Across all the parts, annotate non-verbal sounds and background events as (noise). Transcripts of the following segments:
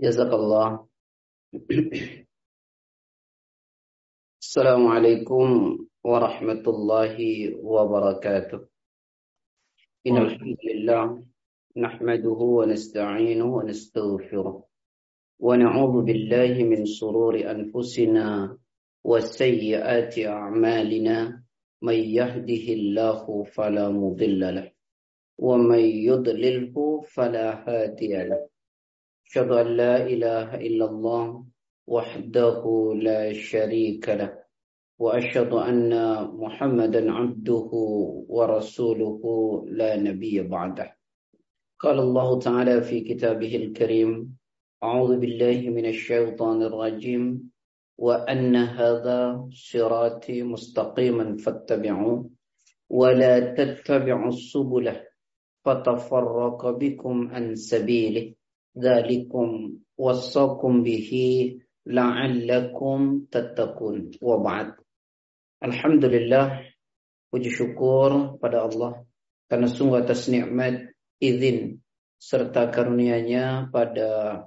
Jazakallah. Assalamualaikum warahmatullahi wabarakatuh. Innal hamdalillah nahmaduhu wa nasta'inuhu wa nastaghfiruh. Wa na'udzu billahi min shururi anfusina wa sayyiati a'malina. May yahdihillahu fala mudilla lahu wa may yudlilhu fala hadiya lahu. أشهد أن لا إله إلا الله وحده لا شريك له وأشهد أن محمدا عبده ورسوله لا نبي بعده. قال الله تعالى في كتابه الكريم أعوذ بالله من الشيطان الرجيم وأن هذا صراطي مستقيما فاتبعوه ولا تتبعوا السبل فتفرق بكم عن سبيله. Dzalikum wassakum bihi la'allakum tattaqun. Wa ba'd. Alhamdulillah puji syukur pada Allah karena sungguh atas nikmat izin serta karunia-Nya pada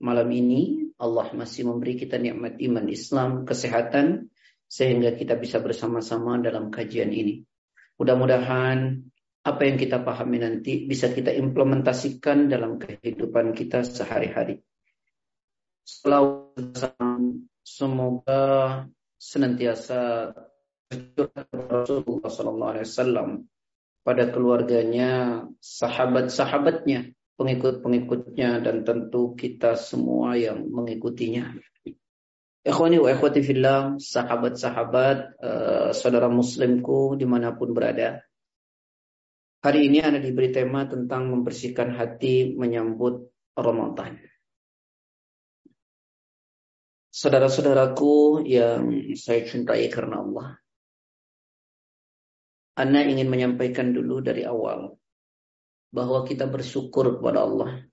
malam ini Allah masih memberi kita nikmat iman Islam, kesehatan sehingga kita bisa bersama-sama dalam kajian ini. Mudah-mudahan apa yang kita pahami nanti bisa kita implementasikan dalam kehidupan kita sehari-hari. Semoga senantiasa Rasulullah Sallallahu Alaihi Wasallam pada keluarganya, sahabat-sahabatnya, pengikut-pengikutnya, dan tentu kita semua yang mengikutinya. Ikhwani wa ikhwati fillah, sahabat-sahabat, uh, saudara muslimku di mana pun berada. Hari ini Anda diberi tema tentang membersihkan hati menyambut Ramadan. Saudara-saudaraku yang saya cintai karena Allah. Anda ingin menyampaikan dulu dari awal bahwa kita bersyukur kepada Allah.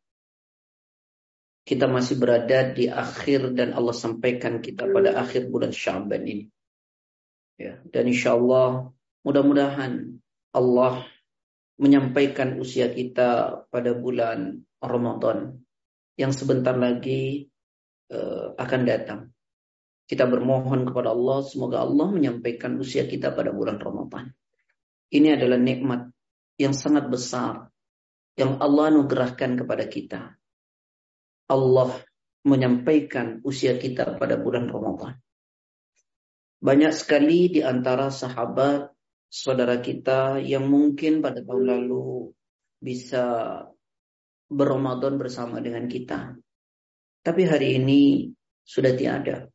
Kita masih berada di akhir dan Allah sampaikan kita pada akhir bulan Syaban ini. Ya, dan insya Allah mudah-mudahan Allah menyampaikan usia kita pada bulan Ramadan yang sebentar lagi uh, akan datang. Kita bermohon kepada Allah semoga Allah menyampaikan usia kita pada bulan Ramadan. Ini adalah nikmat yang sangat besar yang Allah anugerahkan kepada kita. Allah menyampaikan usia kita pada bulan Ramadan. Banyak sekali di antara sahabat saudara kita yang mungkin pada tahun lalu bisa berramadan bersama dengan kita. Tapi hari ini sudah tiada.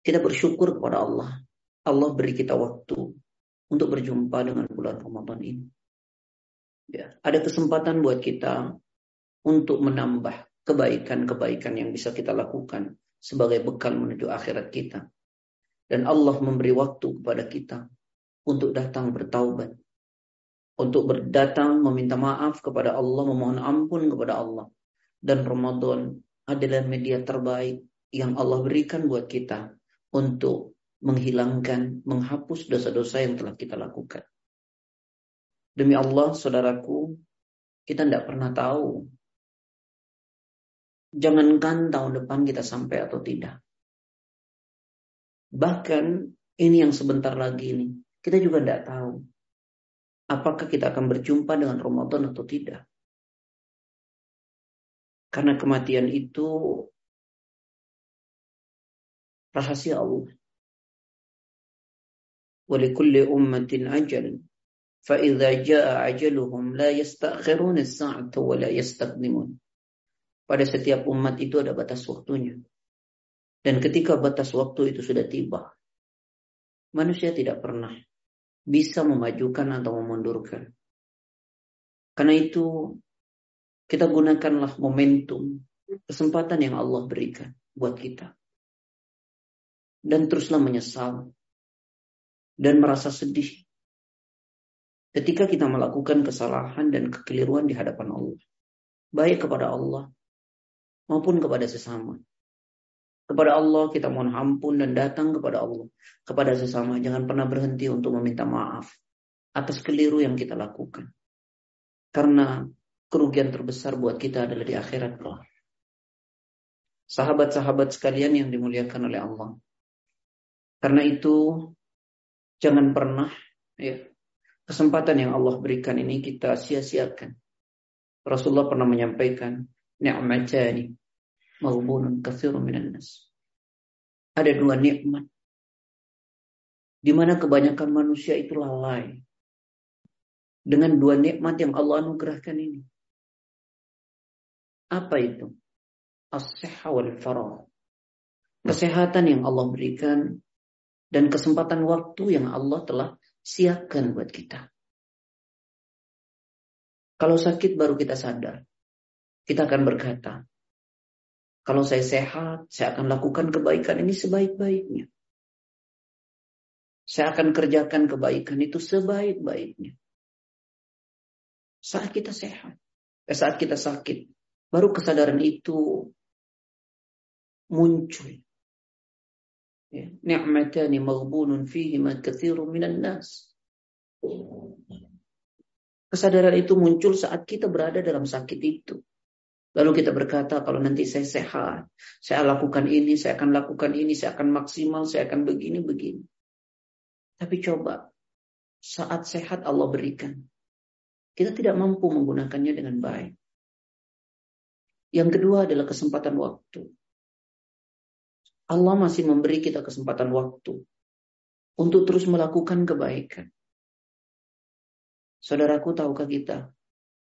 Kita bersyukur kepada Allah. Allah beri kita waktu untuk berjumpa dengan bulan Ramadan ini. Ya, ada kesempatan buat kita untuk menambah kebaikan-kebaikan yang bisa kita lakukan sebagai bekal menuju akhirat kita. Dan Allah memberi waktu kepada kita untuk datang bertaubat. Untuk berdatang meminta maaf kepada Allah, memohon ampun kepada Allah. Dan Ramadan adalah media terbaik yang Allah berikan buat kita untuk menghilangkan, menghapus dosa-dosa yang telah kita lakukan. Demi Allah, saudaraku, kita tidak pernah tahu. Jangankan tahun depan kita sampai atau tidak. Bahkan ini yang sebentar lagi ini, kita juga tidak tahu apakah kita akan berjumpa dengan Ramadan atau tidak. Karena kematian itu rahasia Allah. Walikulli ummatin ajal. Fa'idha ja'a ajaluhum la yastakhirun sa'ata wa la yastaqdimun. Pada setiap umat itu ada batas waktunya. Dan ketika batas waktu itu sudah tiba, manusia tidak pernah bisa memajukan atau memundurkan. Karena itu, kita gunakanlah momentum, kesempatan yang Allah berikan buat kita. Dan teruslah menyesal dan merasa sedih ketika kita melakukan kesalahan dan kekeliruan di hadapan Allah. Baik kepada Allah maupun kepada sesama. Kepada Allah kita mohon ampun dan datang kepada Allah. Kepada sesama jangan pernah berhenti untuk meminta maaf atas keliru yang kita lakukan. Karena kerugian terbesar buat kita adalah di akhirat kelak. Sahabat-sahabat sekalian yang dimuliakan oleh Allah. Karena itu jangan pernah ya kesempatan yang Allah berikan ini kita sia-siakan. Rasulullah pernah menyampaikan ni'matani maghbunun katsirun minan nas. Ada dua nikmat di mana kebanyakan manusia itu lalai dengan dua nikmat yang Allah anugerahkan ini. Apa itu? as-sihha wal farah. Kesehatan yang Allah berikan dan kesempatan waktu yang Allah telah siapkan buat kita. Kalau sakit baru kita sadar. Kita akan berkata, kalau saya sehat, saya akan lakukan kebaikan ini sebaik-baiknya. Saya akan kerjakan kebaikan itu sebaik-baiknya. Saat kita sehat, eh, saat kita sakit, baru kesadaran itu muncul. Ya, ni'matani maghbunun ma katsirun minan nas. Kesadaran itu muncul saat kita berada dalam sakit itu. Lalu kita berkata, kalau nanti saya sehat, saya lakukan ini, saya akan lakukan ini, saya akan maksimal, saya akan begini, begini. Tapi coba, saat sehat Allah berikan. Kita tidak mampu menggunakannya dengan baik. Yang kedua adalah kesempatan waktu. Allah masih memberi kita kesempatan waktu untuk terus melakukan kebaikan. Saudaraku, tahukah kita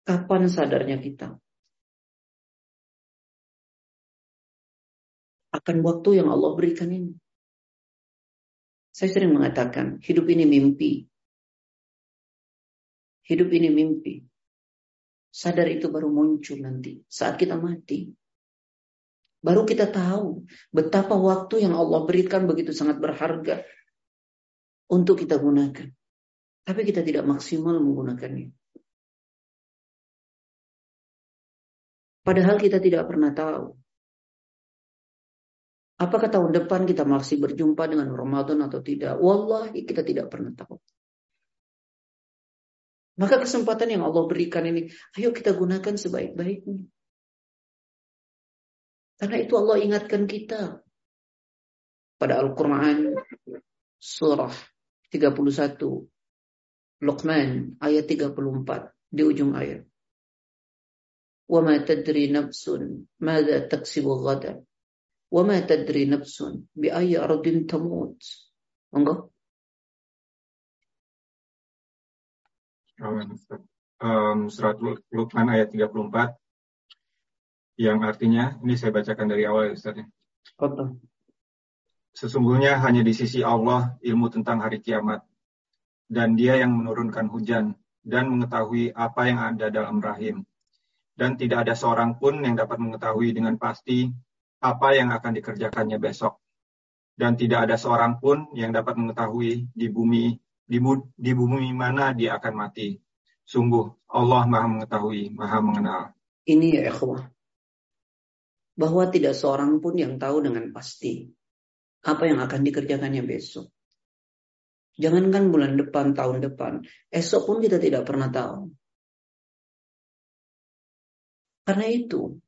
kapan sadarnya kita akan waktu yang Allah berikan ini? Saya sering mengatakan, hidup ini mimpi. Hidup ini mimpi. Sadar itu baru muncul nanti saat kita mati. Baru kita tahu betapa waktu yang Allah berikan begitu sangat berharga untuk kita gunakan. Tapi kita tidak maksimal menggunakannya. Padahal kita tidak pernah tahu. Apakah tahun depan kita masih berjumpa dengan Ramadan atau tidak? Wallahi kita tidak pernah tahu. Maka kesempatan yang Allah berikan ini, ayo kita gunakan sebaik-baiknya. Karena itu Allah ingatkan kita pada Al-Quran surah 31 Luqman ayat 34 di ujung ayat. وَمَا تَدْرِي نَفْسٌ مَاذَا تَكْسِبُ غَدًا wa ma tadri nafsun bi ayyi ardin tamut. Monggo. Um, surat Luqman ayat 34 yang artinya ini saya bacakan dari awal ya Ustaz. Sesungguhnya hanya di sisi Allah ilmu tentang hari kiamat dan Dia yang menurunkan hujan dan mengetahui apa yang ada dalam rahim. Dan tidak ada seorang pun yang dapat mengetahui dengan pasti apa yang akan dikerjakannya besok dan tidak ada seorang pun yang dapat mengetahui di bumi di, di bumi mana dia akan mati sungguh Allah Maha mengetahui Maha mengenal ini ya ikhwah bahwa tidak seorang pun yang tahu dengan pasti apa yang akan dikerjakannya besok. Jangankan bulan depan, tahun depan, esok pun kita tidak pernah tahu. Karena itu,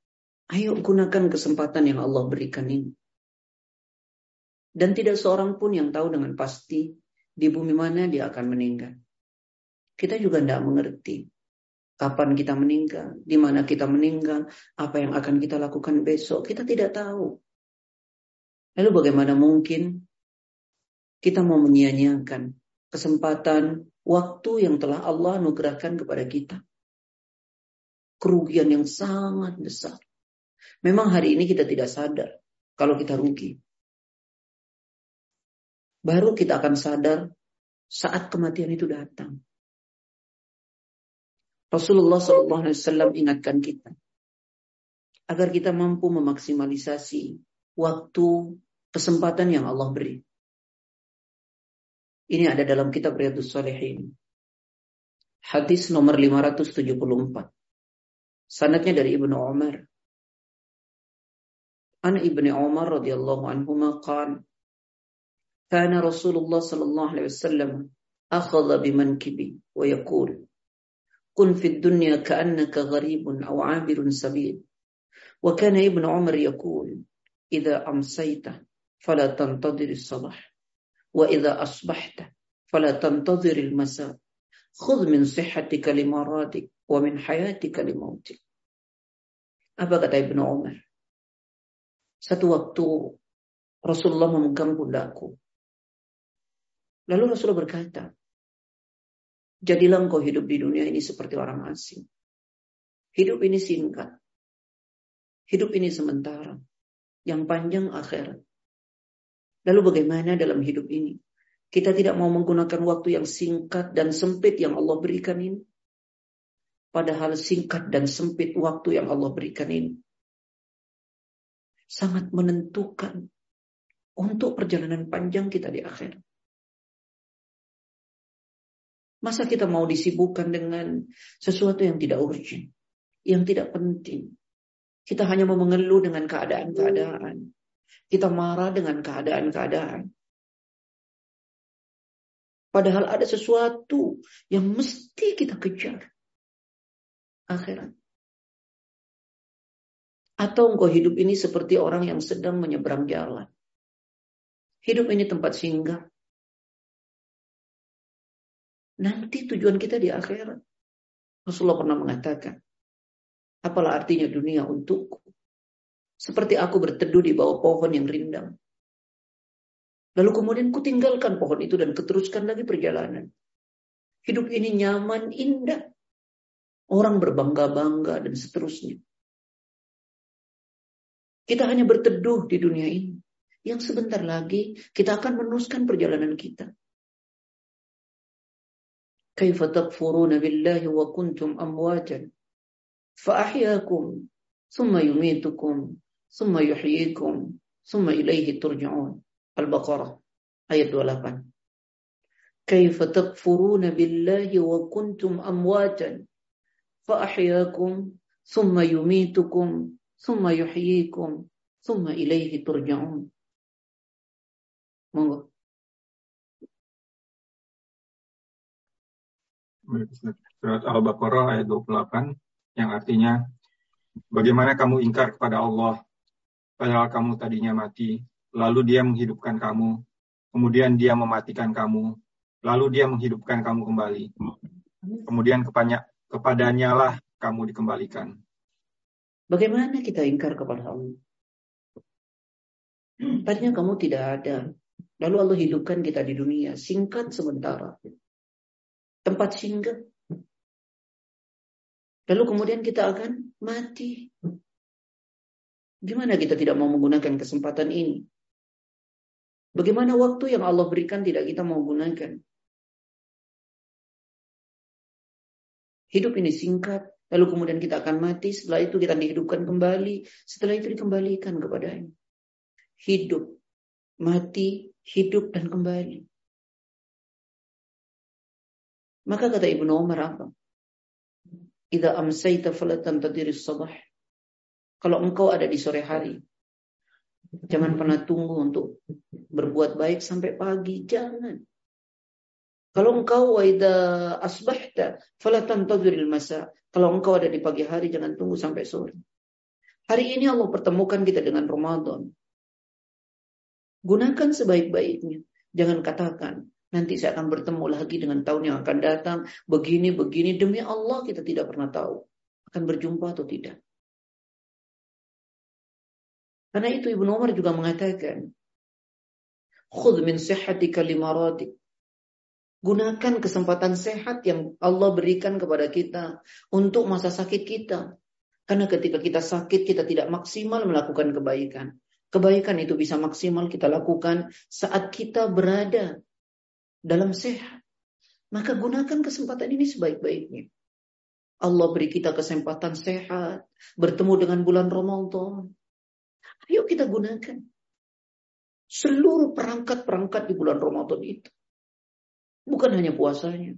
ayo gunakan kesempatan yang Allah berikan ini. Dan tidak seorang pun yang tahu dengan pasti di bumi mana dia akan meninggal. Kita juga tidak mengerti Kapan kita meninggal, di mana kita meninggal, apa yang akan kita lakukan besok, kita tidak tahu. Lalu bagaimana mungkin kita mau menyia-nyiakan kesempatan waktu yang telah Allah anugerahkan kepada kita? Kerugian yang sangat besar. Memang hari ini kita tidak sadar kalau kita rugi. Baru kita akan sadar saat kematian itu datang. Rasulullah SAW ingatkan kita agar kita mampu memaksimalisasi waktu kesempatan yang Allah beri. Ini ada dalam kitab Riyadus Salihin. Hadis nomor 574. Sanadnya dari Ibnu Umar. An Ibnu Umar radhiyallahu anhu qala Kana Rasulullah sallallahu alaihi wasallam akhadha bimankibi wa yaqul كن في الدنيا كأنك غريب أو عابر سبيل وكان ابن عمر يقول إذا أمسيت فلا تنتظر الصباح وإذا أصبحت فلا تنتظر المساء. خذ من صحتك لمرادك ومن حياتك لموتك kata Ibnu Umar? Satu waktu Rasulullah memegang pundakku. Lalu Rasulullah berkata, Jadilah engkau hidup di dunia ini seperti orang asing. Hidup ini singkat. Hidup ini sementara. Yang panjang akhirat. Lalu bagaimana dalam hidup ini? Kita tidak mau menggunakan waktu yang singkat dan sempit yang Allah berikan ini. Padahal singkat dan sempit waktu yang Allah berikan ini. Sangat menentukan untuk perjalanan panjang kita di akhirat. Masa kita mau disibukkan dengan sesuatu yang tidak urgent, yang tidak penting. Kita hanya mau mengeluh dengan keadaan-keadaan. Kita marah dengan keadaan-keadaan. Padahal ada sesuatu yang mesti kita kejar. Akhirat. Atau engkau hidup ini seperti orang yang sedang menyeberang jalan. Hidup ini tempat singgah. Nanti tujuan kita di akhirat. Rasulullah pernah mengatakan, apalah artinya dunia untukku? Seperti aku berteduh di bawah pohon yang rindang. Lalu kemudian ku tinggalkan pohon itu dan keteruskan lagi perjalanan. Hidup ini nyaman, indah. Orang berbangga-bangga dan seterusnya. Kita hanya berteduh di dunia ini. Yang sebentar lagi kita akan meneruskan perjalanan kita. Wa kuntum amwatan thumma yumitukum thumma thumma. Al-Baqarah ayat wa kuntum amwatan thumma yumitukum summa yuhyikum, summa ilaihi turja'un. Monggo. Surat Al-Baqarah ayat 28 yang artinya bagaimana kamu ingkar kepada Allah padahal kamu tadinya mati lalu dia menghidupkan kamu kemudian dia mematikan kamu lalu dia menghidupkan kamu kembali kemudian kepadanya kepadanyalah kamu dikembalikan Bagaimana kita ingkar kepada Allah? Tadinya kamu tidak ada. Lalu Allah hidupkan kita di dunia. Singkat sementara tempat singgah. Lalu kemudian kita akan mati. Gimana kita tidak mau menggunakan kesempatan ini? Bagaimana waktu yang Allah berikan tidak kita mau gunakan? Hidup ini singkat, lalu kemudian kita akan mati, setelah itu kita dihidupkan kembali, setelah itu dikembalikan kepadanya. Hidup, mati, hidup dan kembali. Maka kata Ibnu Umar apa? Idza amsayta fala tantadiri sabah. Kalau engkau ada di sore hari, jangan pernah tunggu untuk berbuat baik sampai pagi, jangan. Kalau engkau wa idza asbahta fala tantadhiril masa. Kalau engkau ada di pagi hari, jangan tunggu sampai sore. Hari ini Allah pertemukan kita dengan Ramadan. Gunakan sebaik-baiknya. Jangan katakan, Nanti saya akan bertemu lagi dengan tahun yang akan datang. Begini, begini. Demi Allah kita tidak pernah tahu. Akan berjumpa atau tidak. Karena itu Ibnu Umar juga mengatakan. Khudh min sihhatika limaradik. Gunakan kesempatan sehat yang Allah berikan kepada kita untuk masa sakit kita. Karena ketika kita sakit, kita tidak maksimal melakukan kebaikan. Kebaikan itu bisa maksimal kita lakukan saat kita berada dalam sehat. Maka gunakan kesempatan ini sebaik-baiknya. Allah beri kita kesempatan sehat, bertemu dengan bulan Ramadan. Ayo kita gunakan seluruh perangkat-perangkat di bulan Ramadan itu. Bukan hanya puasanya.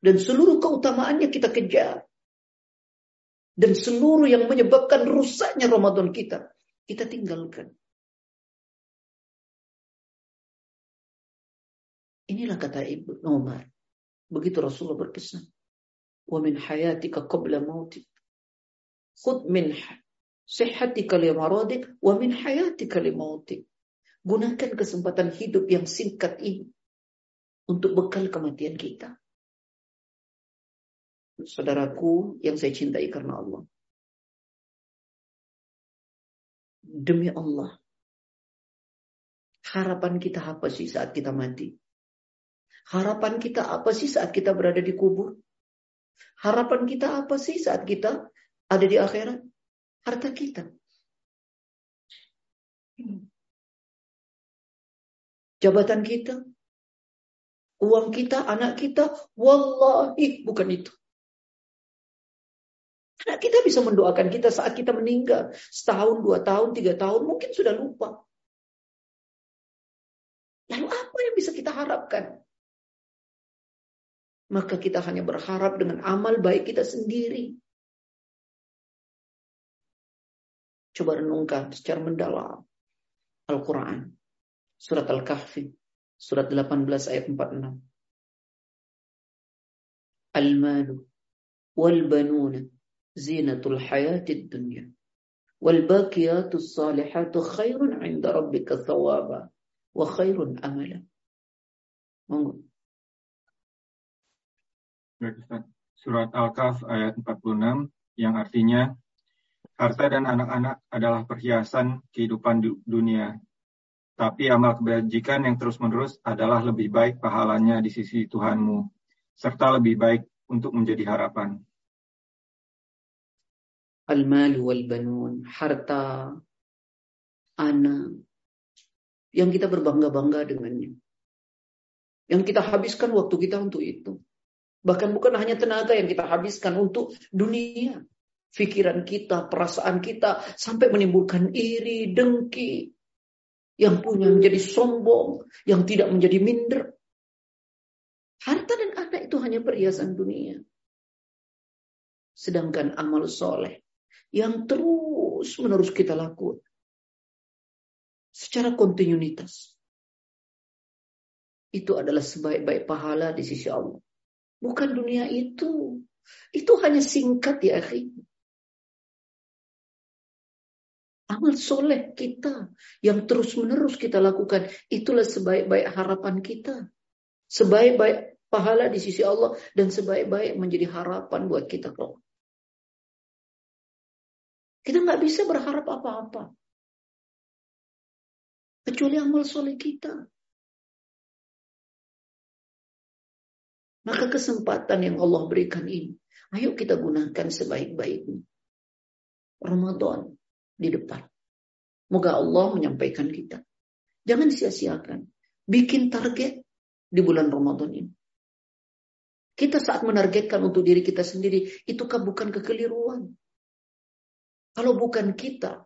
Dan seluruh keutamaannya kita kejar. Dan seluruh yang menyebabkan rusaknya Ramadan kita, kita tinggalkan. Inilah kata Ibu Umar. Begitu Rasulullah berpesan. wa min hayatika qabla mautik. Khud min sihhatika li maradik wa min hayatika li mautik. Gunakan kesempatan hidup yang singkat ini untuk bekal kematian kita. Saudaraku yang saya cintai karena Allah. Demi Allah. Harapan kita apa sih saat kita mati? Harapan kita apa sih saat kita berada di kubur? Harapan kita apa sih saat kita ada di akhirat? Harta kita. Jabatan kita, uang kita, anak kita, wallahi bukan itu. Anak kita bisa mendoakan kita saat kita meninggal. Setahun, dua tahun, tiga tahun, mungkin sudah lupa. Lalu apa yang bisa kita harapkan? Maka kita hanya berharap dengan amal baik kita sendiri. Coba renungkan secara mendalam. Al-Quran. Surat Al-Kahfi. Surat 18 ayat 46. Al-malu wal banuna zinatul hayatid dunya wal baqiyatus salihatu khairun 'inda rabbika thawaba wa khairun amala. Monggo. Surat Al-Kahf ayat 46 yang artinya harta dan anak-anak adalah perhiasan kehidupan dunia tapi amal kebajikan yang terus-menerus adalah lebih baik pahalanya di sisi Tuhanmu, serta lebih baik untuk menjadi harapan. Al-mal wal banun, harta, anak, yang kita berbangga-bangga dengannya. Yang kita habiskan waktu kita untuk itu. Bahkan bukan hanya tenaga yang kita habiskan untuk dunia. Pikiran kita, perasaan kita, sampai menimbulkan iri, dengki, yang punya menjadi sombong, yang tidak menjadi minder. Harta dan anak itu hanya perhiasan dunia. Sedangkan amal soleh yang terus menerus kita lakukan secara kontinuitas itu adalah sebaik-baik pahala di sisi Allah. Bukan dunia itu. Itu hanya singkat ya akhi. Amal soleh kita yang terus-menerus kita lakukan. Itulah sebaik-baik harapan kita. Sebaik-baik pahala di sisi Allah. Dan sebaik-baik menjadi harapan buat kita. Kita nggak bisa berharap apa-apa. Kecuali amal soleh kita. Maka kesempatan yang Allah berikan ini. Ayo kita gunakan sebaik-baiknya. Ramadan di depan. Moga Allah menyampaikan kita. Jangan sia-siakan. Bikin target di bulan Ramadan ini. Kita saat menargetkan untuk diri kita sendiri, itukah bukan kekeliruan? Kalau bukan kita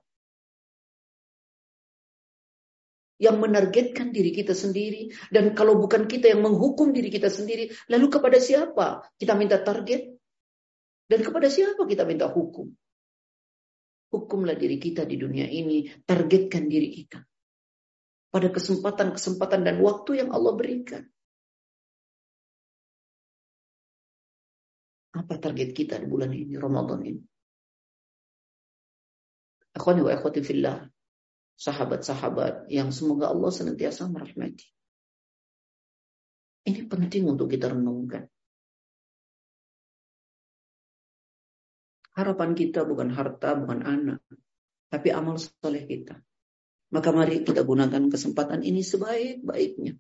yang menargetkan diri kita sendiri, dan kalau bukan kita yang menghukum diri kita sendiri, lalu kepada siapa kita minta target? Dan kepada siapa kita minta hukum? Hukumlah diri kita di dunia ini, targetkan diri kita. Pada kesempatan-kesempatan dan waktu yang Allah berikan. Apa target kita di bulan ini, Ramadan ini? Akhwani wa akhwati fillah. Sahabat-sahabat yang semoga Allah senantiasa merahmati. Ini penting untuk kita renungkan. Harapan kita bukan harta, bukan anak, tapi amal soleh kita. Maka mari kita gunakan kesempatan ini sebaik-baiknya.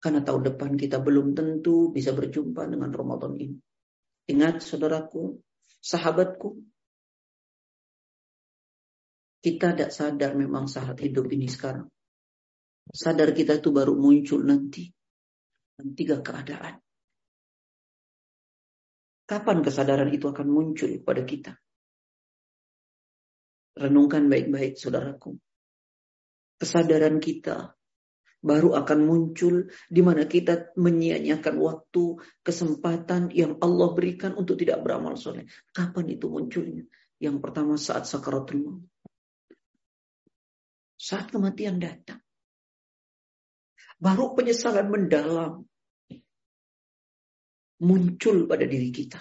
Karena tahun depan kita belum tentu bisa berjumpa dengan Ramadan ini. Ingat saudaraku, sahabatku, kita tidak sadar memang saat hidup ini sekarang. Sadar kita itu baru muncul nanti. Dan tiga keadaan. Kapan kesadaran itu akan muncul pada kita? Renungkan baik-baik saudaraku. Kesadaran kita baru akan muncul di mana kita menyia-nyiakan waktu, kesempatan yang Allah berikan untuk tidak beramal soleh. Kapan itu munculnya? Yang pertama saat sakaratul maut. Saat kematian datang. Baru penyesalan mendalam muncul pada diri kita.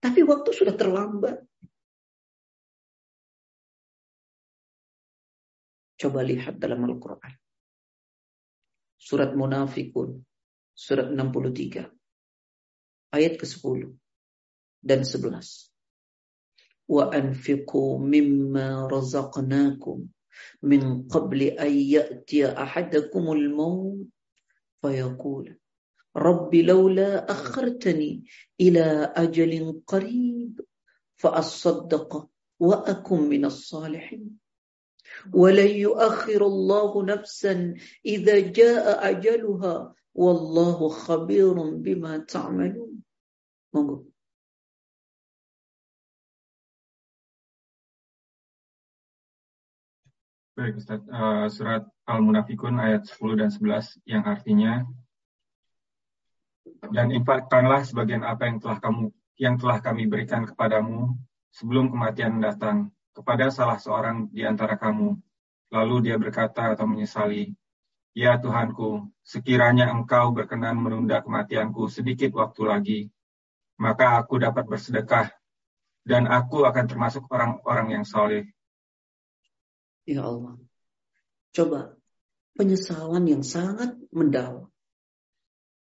Tapi waktu sudah terlambat. Coba lihat dalam Al-Quran. Surat Munafikun. Surat 63. Ayat ke-10 dan 11. Wa anfiqu mimma razaqnakum min qabli an ya'tiya ahadakumul maut fayaqul Rabbi laula akhartani ila ajalin qarib fa'asaddaqa wa akum minas salihin. ولن يؤخر الله نفسا إذا جاء أجلها والله خبير بما تعملون Baik Ustaz, uh, surat Al-Munafikun ayat 10 dan 11 yang artinya dan infakkanlah sebagian apa yang telah kamu yang telah kami berikan kepadamu sebelum kematian datang kepada salah seorang di antara kamu. Lalu dia berkata atau menyesali, Ya Tuhanku, sekiranya engkau berkenan menunda kematianku sedikit waktu lagi, maka aku dapat bersedekah dan aku akan termasuk orang-orang yang soleh. Ya Allah. Coba penyesalan yang sangat mendalam.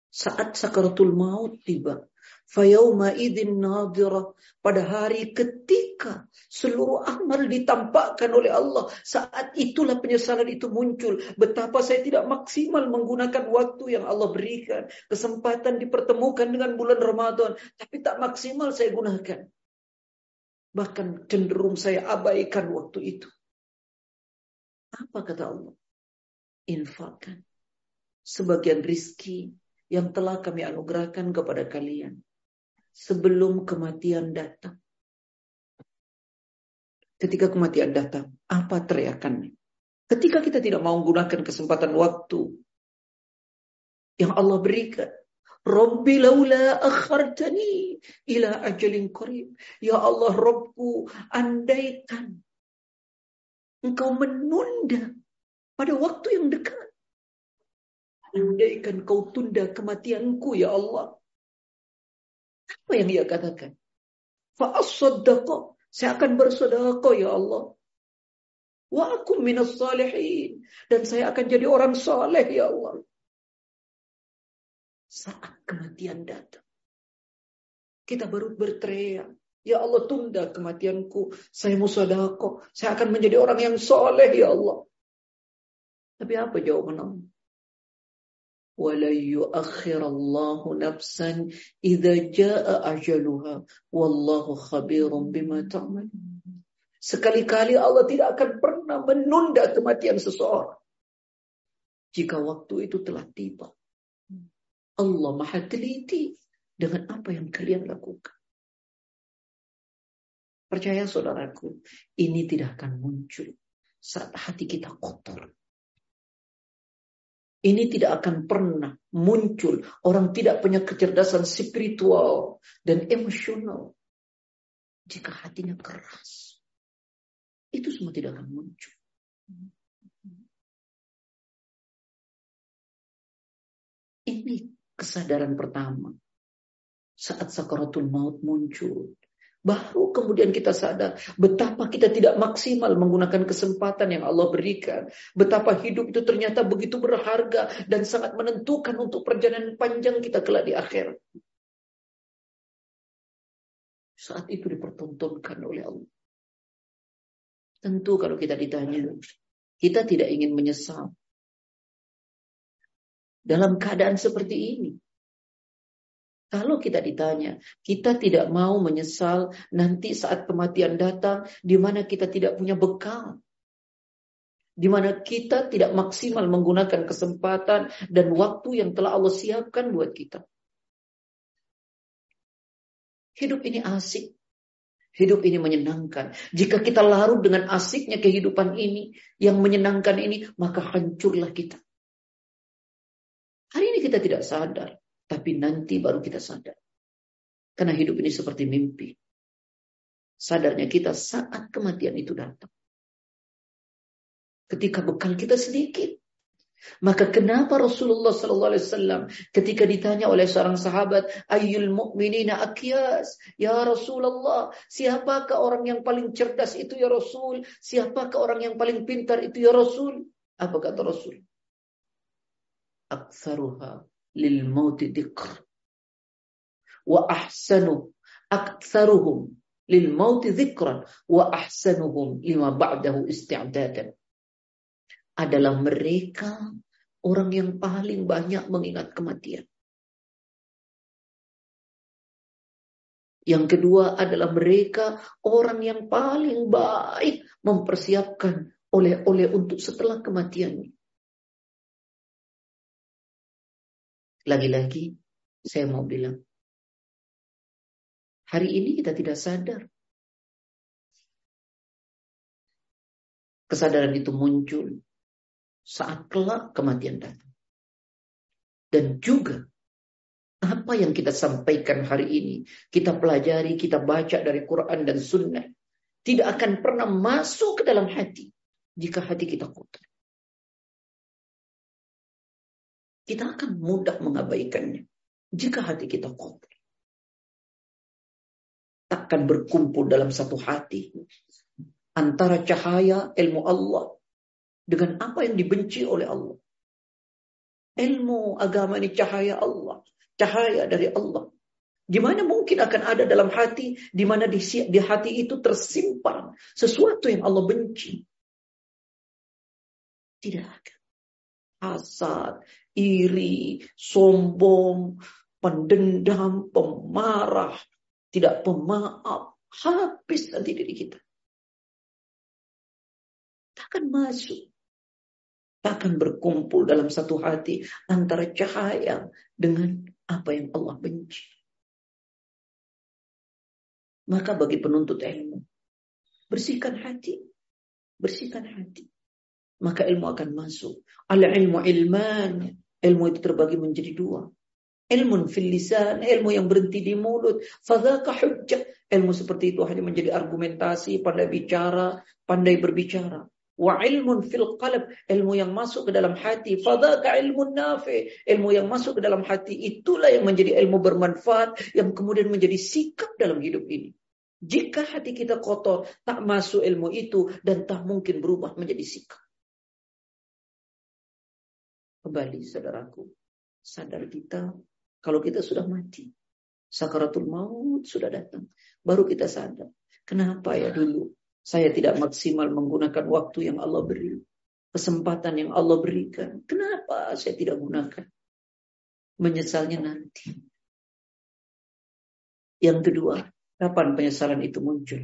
Saat sakaratul maut tiba, Fayauma idin nadirah. Pada hari ketika seluruh amal ditampakkan oleh Allah. Saat itulah penyesalan itu muncul. Betapa saya tidak maksimal menggunakan waktu yang Allah berikan. Kesempatan dipertemukan dengan bulan Ramadan. Tapi tak maksimal saya gunakan. Bahkan cenderung saya abaikan waktu itu. Apa kata Allah? Infakkan sebagian rizki yang telah kami anugerahkan kepada kalian sebelum kematian datang. Ketika kematian datang, apa teriakannya? Ketika kita tidak mau menggunakan kesempatan waktu yang Allah berikan. Rabbi laula akhartani ila ajalin qarib. Ya Allah Rabbku, andaikan engkau menunda pada waktu yang dekat. Andaikan kau tunda kematianku ya Allah. Apa yang dia katakan? Saya akan bersedekah ya Allah. Wa akum minas salihin. Dan saya akan jadi orang saleh ya Allah. Saat kematian datang. Kita baru berteriak. Ya Allah tunda kematianku. Saya mau sedekah. Saya akan menjadi orang yang saleh ya Allah. Tapi apa jawaban Allah? ولن يؤخر الله نفسا إذا جاء أجلها والله خبير بما تعمل Sekali-kali Allah tidak akan pernah menunda kematian seseorang. Jika waktu itu telah tiba. Allah maha teliti dengan apa yang kalian lakukan. Percaya saudaraku, ini tidak akan muncul saat hati kita kotor. Ini tidak akan pernah muncul. Orang tidak punya kecerdasan spiritual dan emosional. Jika hatinya keras. Itu semua tidak akan muncul. Ini kesadaran pertama. Saat sakaratul maut muncul. Baru kemudian kita sadar betapa kita tidak maksimal menggunakan kesempatan yang Allah berikan. Betapa hidup itu ternyata begitu berharga dan sangat menentukan untuk perjalanan panjang kita kelak di akhir. Saat itu dipertontonkan oleh Allah. Tentu kalau kita ditanya, kita tidak ingin menyesal. Dalam keadaan seperti ini, kalau kita ditanya, kita tidak mau menyesal nanti saat kematian datang di mana kita tidak punya bekal. Di mana kita tidak maksimal menggunakan kesempatan dan waktu yang telah Allah siapkan buat kita. Hidup ini asik. Hidup ini menyenangkan. Jika kita larut dengan asiknya kehidupan ini, yang menyenangkan ini, maka hancurlah kita. Hari ini kita tidak sadar tapi nanti baru kita sadar. Karena hidup ini seperti mimpi. Sadarnya kita saat kematian itu datang. Ketika bekal kita sedikit. Maka kenapa Rasulullah sallallahu alaihi wasallam ketika ditanya oleh seorang sahabat, "Ayyul mu'minina akyas?" Ya Rasulullah, siapakah orang yang paling cerdas itu ya Rasul? Siapakah orang yang paling pintar itu ya Rasul? Apa kata Rasul? Aktsaruha lil mauti dzikr. Wa ahsanu aktsaruhum lil mauti dzikran wa ahsanuhum lima ba'dahu isti'dadan adalah mereka orang yang paling banyak mengingat kematian. Yang kedua adalah mereka orang yang paling baik mempersiapkan oleh-oleh untuk setelah kematiannya. Lagi-lagi saya mau bilang, hari ini kita tidak sadar. Kesadaran itu muncul saat kelak kematian datang. Dan juga apa yang kita sampaikan hari ini, kita pelajari, kita baca dari Quran dan Sunnah, tidak akan pernah masuk ke dalam hati jika hati kita kotor. Kita akan mudah mengabaikannya jika hati kita kotor. Akan berkumpul dalam satu hati antara cahaya ilmu Allah dengan apa yang dibenci oleh Allah. Ilmu agama ini cahaya Allah, cahaya dari Allah. Gimana mungkin akan ada dalam hati di mana di, di hati itu tersimpan sesuatu yang Allah benci? Tidak akan. Hasad, iri, sombong, pendendam, pemarah, tidak pemaaf, habis nanti diri kita. Takkan masuk akan berkumpul dalam satu hati antara cahaya dengan apa yang Allah benci. Maka bagi penuntut ilmu, bersihkan hati, bersihkan hati. Maka ilmu akan masuk. Al ilmu ilman, ilmu itu terbagi menjadi dua. Ilmu fil lisan, ilmu yang berhenti di mulut. Fadhaka hujjah. Ilmu seperti itu hanya menjadi argumentasi, pandai bicara, pandai berbicara wa ilmun fil qalb ilmu yang masuk ke dalam hati fadaka ilmun nafi ilmu yang masuk ke dalam hati itulah yang menjadi ilmu bermanfaat yang kemudian menjadi sikap dalam hidup ini jika hati kita kotor tak masuk ilmu itu dan tak mungkin berubah menjadi sikap kembali saudaraku sadar kita kalau kita sudah mati sakaratul maut sudah datang baru kita sadar kenapa ya dulu saya tidak maksimal menggunakan waktu yang Allah beri. Kesempatan yang Allah berikan. Kenapa saya tidak gunakan? Menyesalnya nanti. Yang kedua, kapan penyesalan itu muncul?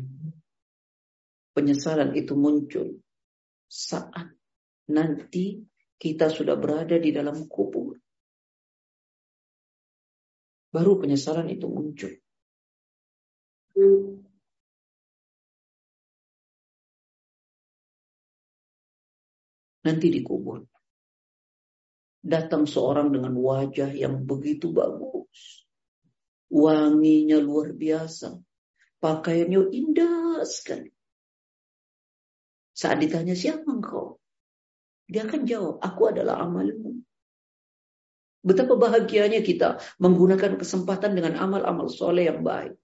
Penyesalan itu muncul saat nanti kita sudah berada di dalam kubur. Baru penyesalan itu muncul nanti dikubur. Datang seorang dengan wajah yang begitu bagus. Wanginya luar biasa. Pakaiannya indah sekali. Saat ditanya siapa engkau? Dia akan jawab, aku adalah amalmu. Betapa bahagianya kita menggunakan kesempatan dengan amal-amal soleh yang baik.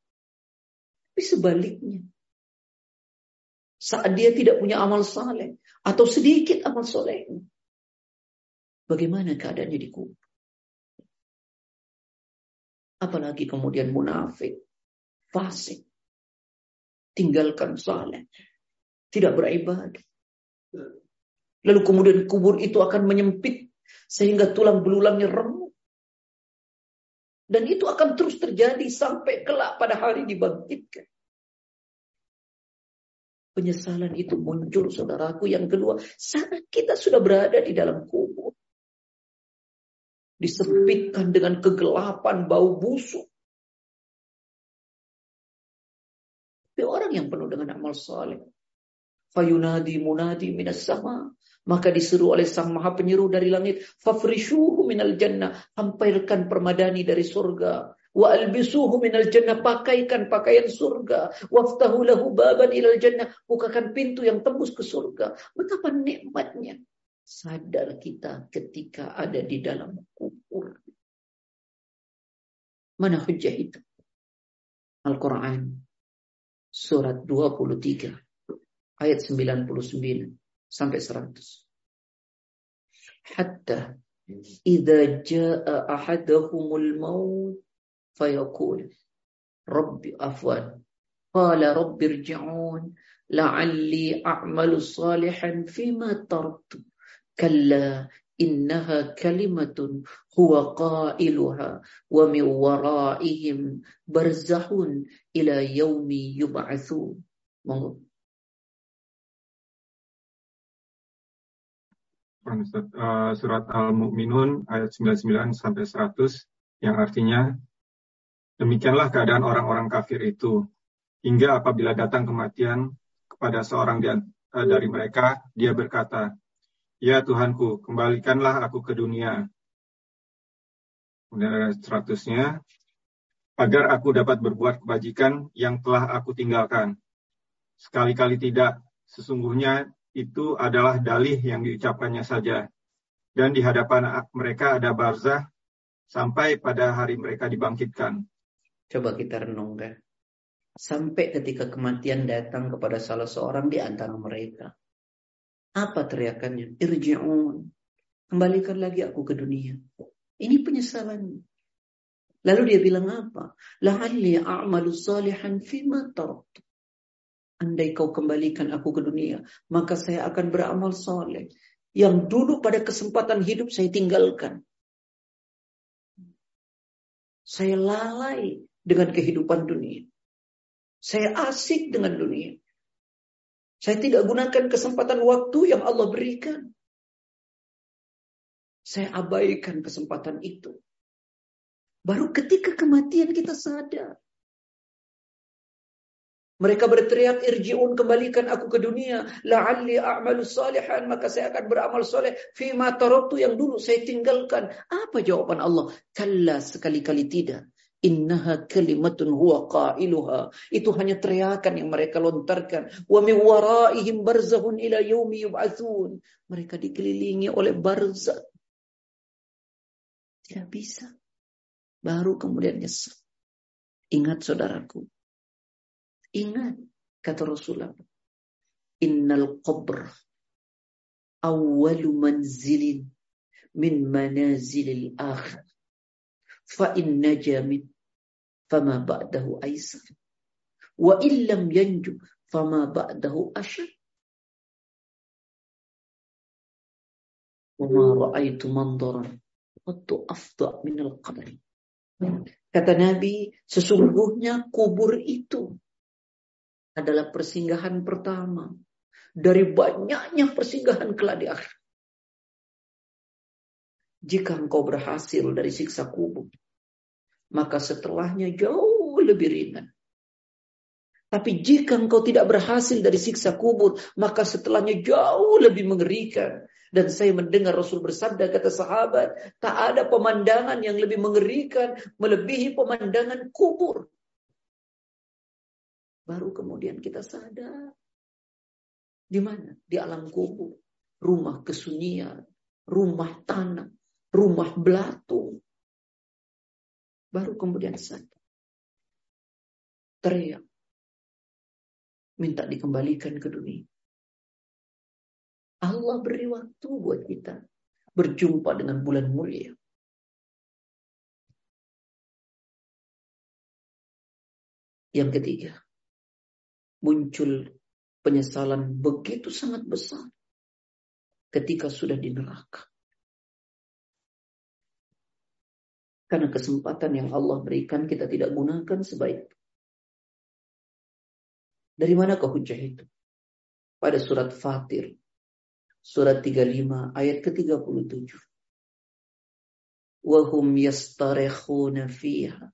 Tapi sebaliknya, saat dia tidak punya amal saleh atau sedikit amal soleh. Bagaimana keadaannya di kubur? Apalagi kemudian munafik, fasik, tinggalkan saleh, tidak beribadah. Lalu kemudian kubur itu akan menyempit sehingga tulang belulangnya remuk. Dan itu akan terus terjadi sampai kelak pada hari dibangkitkan. Penyesalan itu muncul saudaraku. Yang kedua, saat kita sudah berada di dalam kubur. Disempitkan dengan kegelapan, bau busuk. Tapi orang yang penuh dengan amal saleh. Fayunadi munadi minas sama. Maka diseru oleh sang maha penyeru dari langit. Fafrishuhu minal jannah. Hampirkan permadani dari surga. Wa albisuhu minal jannah. Pakaikan pakaian surga. Waftahu lahu baban ilal jannah. Bukakan pintu yang tembus ke surga. Betapa nikmatnya. sadar kita ketika ada di dalam kubur. Mana hujah itu? Al-Quran. Surat 23. Ayat 99 sampai 100. Hatta idza jaa ahadahumul maut fayaqul rabbi afwan qala rabbi irji'un la'alli a'malu salihan fima taraktu kalla innaha kalimatun huwa qailuha wa min waraihim barzakhun ila yaumi surat Al-Mu'minun ayat 99 sampai 100 yang artinya demikianlah keadaan orang-orang kafir itu. Hingga apabila datang kematian kepada seorang uh, dari mereka dia berkata ya Tuhanku kembalikanlah aku ke dunia kemudian 100-nya agar aku dapat berbuat kebajikan yang telah aku tinggalkan. Sekali-kali tidak sesungguhnya itu adalah dalih yang diucapkannya saja. Dan di hadapan mereka ada barzah sampai pada hari mereka dibangkitkan. Coba kita renungkan. Sampai ketika kematian datang kepada salah seorang di antara mereka. Apa teriakannya? Irji'un. Kembalikan lagi aku ke dunia. Ini penyesalan. Lalu dia bilang apa? La'alli a'malu salihan fima taraktu. Andai kau kembalikan aku ke dunia, maka saya akan beramal soleh. Yang dulu pada kesempatan hidup saya tinggalkan. Saya lalai dengan kehidupan dunia. Saya asik dengan dunia. Saya tidak gunakan kesempatan waktu yang Allah berikan. Saya abaikan kesempatan itu. Baru ketika kematian kita sadar. Mereka berteriak, irji'un kembalikan aku ke dunia. La'alli a'malu salihan. Maka saya akan beramal soleh. Fima yang dulu saya tinggalkan. Apa jawaban Allah? Kalla sekali-kali tidak. Innaha kalimatun huwa qailuha. Itu hanya teriakan yang mereka lontarkan. Wa min waraihim barzahun ila yaumi yub'atsun. Mereka dikelilingi oleh barzah. Tidak bisa. Baru kemudian nyesal. Ingat saudaraku, Ingat, kata Rasulullah. Innal qabr awwalu manzilin min manazilil akhir. Fa inna jamin fama ba'dahu aisar. Wa illam yanju fama ba'dahu ashar. وما رأيت منظرا قد أفضل من القبر Kata Nabi, sesungguhnya kubur itu adalah persinggahan pertama dari banyaknya persinggahan kelak di akhir. Jika engkau berhasil dari siksa kubur, maka setelahnya jauh lebih ringan. Tapi jika engkau tidak berhasil dari siksa kubur, maka setelahnya jauh lebih mengerikan. Dan saya mendengar Rasul bersabda, kata sahabat, tak ada pemandangan yang lebih mengerikan, melebihi pemandangan kubur. Baru kemudian kita sadar. Di mana? Di alam kubur. Rumah kesunyian. Rumah tanah. Rumah belatu. Baru kemudian sadar. Teriak. Minta dikembalikan ke dunia. Allah beri waktu buat kita berjumpa dengan bulan mulia. Yang ketiga, muncul penyesalan begitu sangat besar ketika sudah di neraka. Karena kesempatan yang Allah berikan kita tidak gunakan sebaik. Dari mana hujah itu? Pada surat Fatir. Surat 35 ayat ke-37. Wahum yastarikhuna fiha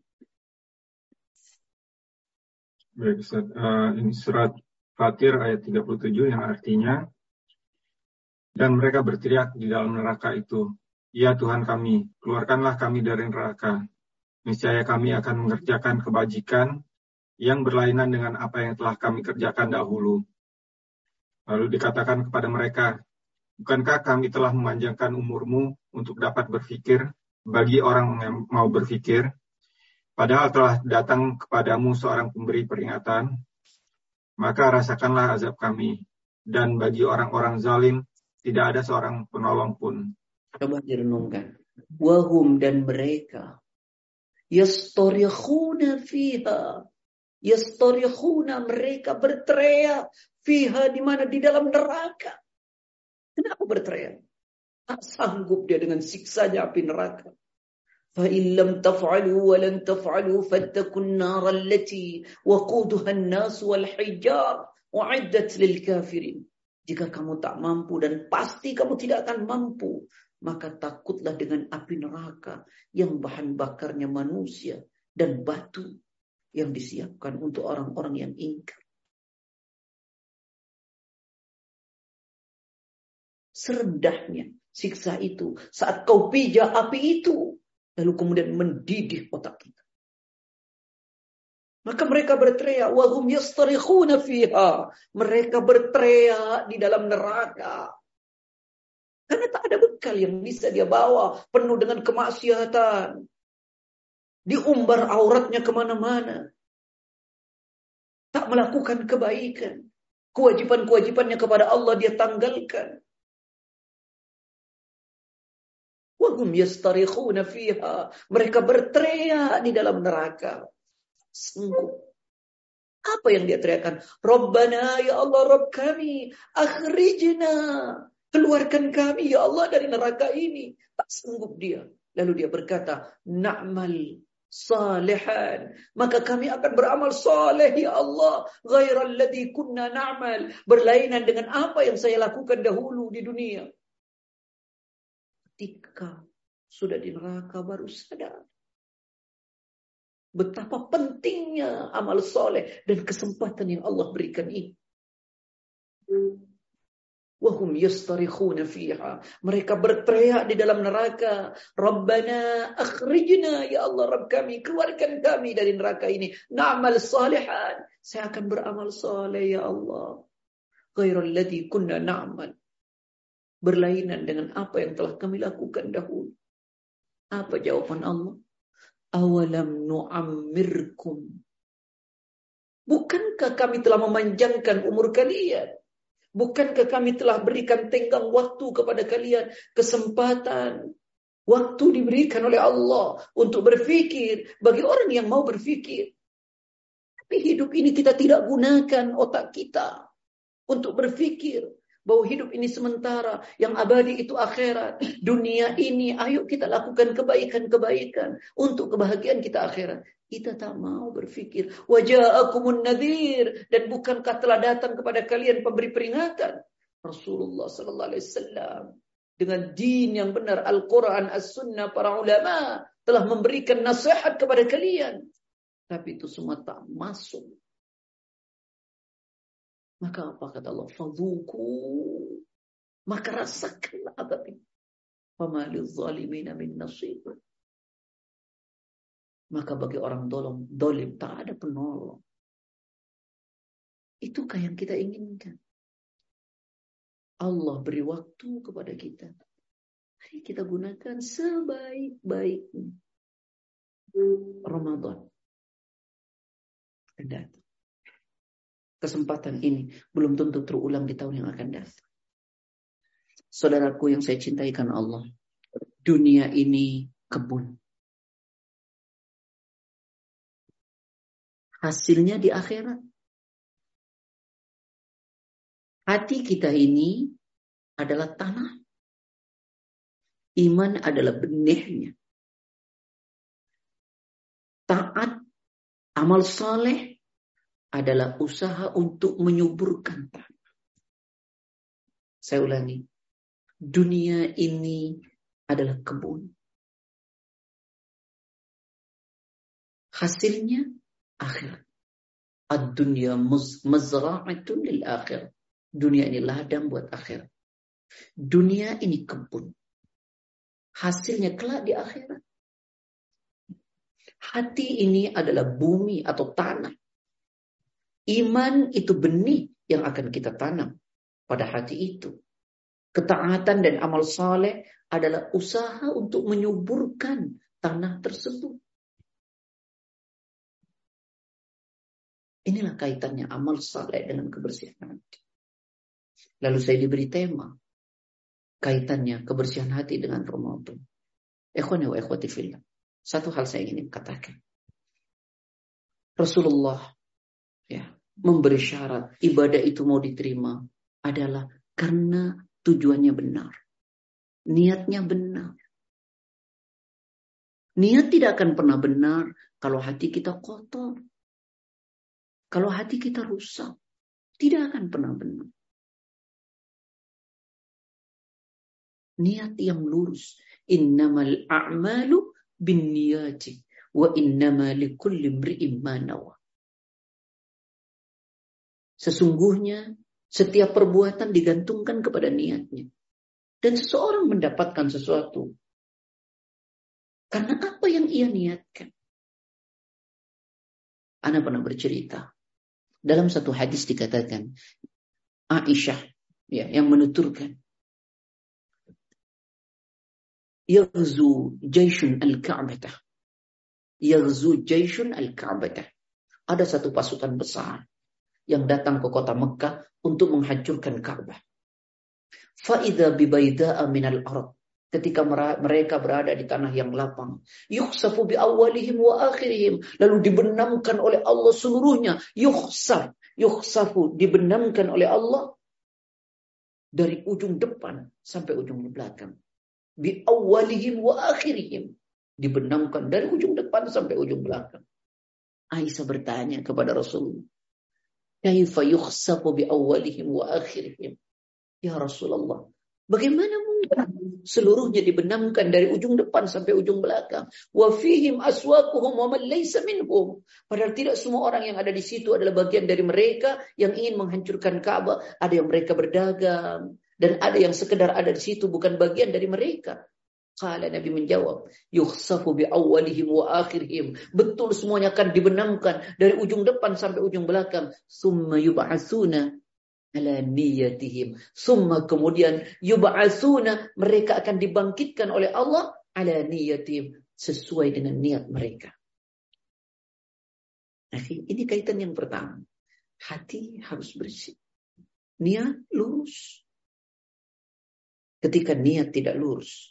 Baik, Ustaz. Uh, ini surat Fatir ayat 37 yang artinya dan mereka berteriak di dalam neraka itu, Ya Tuhan kami, keluarkanlah kami dari neraka. Niscaya kami akan mengerjakan kebajikan yang berlainan dengan apa yang telah kami kerjakan dahulu. Lalu dikatakan kepada mereka, Bukankah kami telah memanjangkan umurmu untuk dapat berpikir bagi orang yang mau berpikir? Padahal telah datang kepadamu seorang pemberi peringatan, maka rasakanlah azab kami. Dan bagi orang-orang zalim, tidak ada seorang penolong pun. Coba direnungkan. Wahum dan mereka. Yastarikhuna fiha. Yastarikhuna mereka berteriak. Fiha di mana? Di dalam neraka. Kenapa berteriak? Tak sanggup dia dengan siksanya api neraka. فإن لم تفعلوا ولن تفعلوا فاتقوا النار التي وقودها الناس والحجار وعدت للكافرين Jika kamu tak mampu dan pasti kamu tidak akan mampu, maka takutlah dengan api neraka yang bahan bakarnya manusia dan batu yang disiapkan untuk orang-orang yang ingkar. Serendahnya siksa itu saat kau pijak api itu lalu kemudian mendidih otak kita. Maka mereka berteriak, wahum yastarikhuna fiha. Mereka berteriak di dalam neraka. Karena tak ada bekal yang bisa dia bawa, penuh dengan kemaksiatan. Diumbar auratnya ke mana-mana. Tak melakukan kebaikan. Kewajiban-kewajibannya kepada Allah dia tanggalkan. Wahum yastarikhuna fiha. Mereka berteriak di dalam neraka. Sungguh. Apa yang dia teriakkan? Rabbana ya Allah Rabb kami. Akhrijna. Keluarkan kami ya Allah dari neraka ini. Tak sanggup dia. Lalu dia berkata, Na'mal salihan. Maka kami akan beramal saleh ya Allah. Ghairal ladhi kunna na'mal. Berlainan dengan apa yang saya lakukan dahulu di dunia ketika sudah di neraka baru sadar betapa pentingnya amal soleh dan kesempatan yang Allah berikan ini. Wahum yastarikhuna fiha. Mereka berteriak di dalam neraka. Rabbana akhrijna ya Allah Rabb kami. Keluarkan kami dari neraka ini. Na'mal salihan. Saya akan beramal saleh ya Allah. Ghairul ladhi kunna na'mal berlainan dengan apa yang telah kami lakukan dahulu. Apa jawaban Allah? Awalam nu'ammirkum. Bukankah kami telah memanjangkan umur kalian? Bukankah kami telah berikan tenggang waktu kepada kalian? Kesempatan. Waktu diberikan oleh Allah untuk berfikir bagi orang yang mau berfikir. Tapi hidup ini kita tidak gunakan otak kita untuk berfikir bahwa hidup ini sementara, yang abadi itu akhirat. Dunia ini, ayo kita lakukan kebaikan-kebaikan untuk kebahagiaan kita akhirat. Kita tak mau berpikir, wajah akumun nadir dan bukankah telah datang kepada kalian pemberi peringatan? Rasulullah sallallahu alaihi wasallam dengan din yang benar Al-Quran, As-Sunnah, para ulama telah memberikan nasihat kepada kalian. Tapi itu semua tak masuk maka apa kata Allah? Fadhuku. Maka rasakanlah azab ini. Famalil zalimina min nasib. Maka bagi orang dolong, dolim tak ada penolong. Itukah yang kita inginkan? Allah beri waktu kepada kita. Mari kita gunakan sebaik-baiknya. Ramadan. Dan kesempatan ini belum tentu terulang di tahun yang akan datang. Saudaraku yang saya cintai karena Allah, dunia ini kebun. Hasilnya di akhirat. Hati kita ini adalah tanah. Iman adalah benihnya. Taat, amal soleh adalah usaha untuk menyuburkan tanah. Saya ulangi. Dunia ini adalah kebun. Hasilnya akhirat. Ad-dunya mazra'atun lil akhir. Dunia ini ladang buat akhirat. Dunia ini kebun. Hasilnya kelak di akhirat. Hati ini adalah bumi atau tanah. Iman itu benih yang akan kita tanam pada hati itu. Ketaatan dan amal saleh adalah usaha untuk menyuburkan tanah tersebut. Inilah kaitannya amal saleh dengan kebersihan hati. Lalu saya diberi tema. Kaitannya kebersihan hati dengan Ramadan. Ikhwani wa ikhwati fillah. Satu hal saya ingin katakan. Rasulullah ya memberi syarat ibadah itu mau diterima adalah karena tujuannya benar. Niatnya benar. Niat tidak akan pernah benar kalau hati kita kotor. Kalau hati kita rusak, tidak akan pernah benar. Niat yang lurus. Innamal a'malu bin niyati wa innama likulli nawa. Sesungguhnya setiap perbuatan digantungkan kepada niatnya. Dan seseorang mendapatkan sesuatu karena apa yang ia niatkan. Ana pernah bercerita dalam satu hadis dikatakan Aisyah ya yang menuturkan Yaghzu Jaishun al-Ka'bah. Yaghzu Jaishun al-Ka'bah. Ada satu pasukan besar yang datang ke kota Mekah untuk menghancurkan Ka'bah. Fa'idha bibaida'a minal arab ketika mereka berada di tanah yang lapang. Yukhsafu bi awalihim wa akhirihim. Lalu dibenamkan oleh Allah seluruhnya. Yukhsaf. Yukhsafu. Dibenamkan oleh Allah. Dari ujung depan sampai ujung belakang. Bi awalihim wa akhirihim. Dibenamkan dari ujung depan sampai ujung belakang. Aisyah bertanya kepada Rasulullah. Kaifa yukhsafu bi awalihim wa akhirihim. Ya Rasulullah. Bagaimana seluruhnya dibenamkan dari ujung depan sampai ujung belakang. Wa fihim aswaquhum wa man. Padahal tidak semua orang yang ada di situ adalah bagian dari mereka yang ingin menghancurkan Ka'bah. Ada yang mereka berdagang dan ada yang sekedar ada di situ bukan bagian dari mereka. Kala Nabi menjawab, yukhsafu bi awalihim wa akhirihim. Betul semuanya akan dibenamkan dari ujung depan sampai ujung belakang. Summa yub'atsuna ala niyatihim. Summa kemudian yub'atsuna mereka akan dibangkitkan oleh Allah ala niyatihim sesuai dengan niat mereka. Nah, ini kaitan yang pertama. Hati harus bersih. Niat lurus. Ketika niat tidak lurus,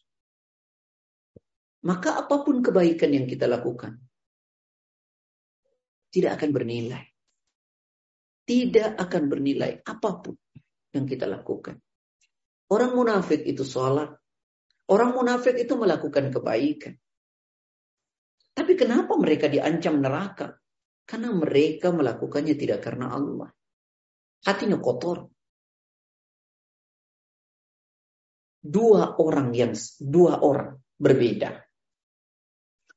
maka apa pun kebaikan yang kita lakukan tidak akan bernilai tidak akan bernilai apa pun yang kita lakukan. Orang munafik itu sholat. Orang munafik itu melakukan kebaikan. Tapi kenapa mereka diancam neraka? Karena mereka melakukannya tidak karena Allah. Hatinya kotor. Dua orang yang dua orang berbeda.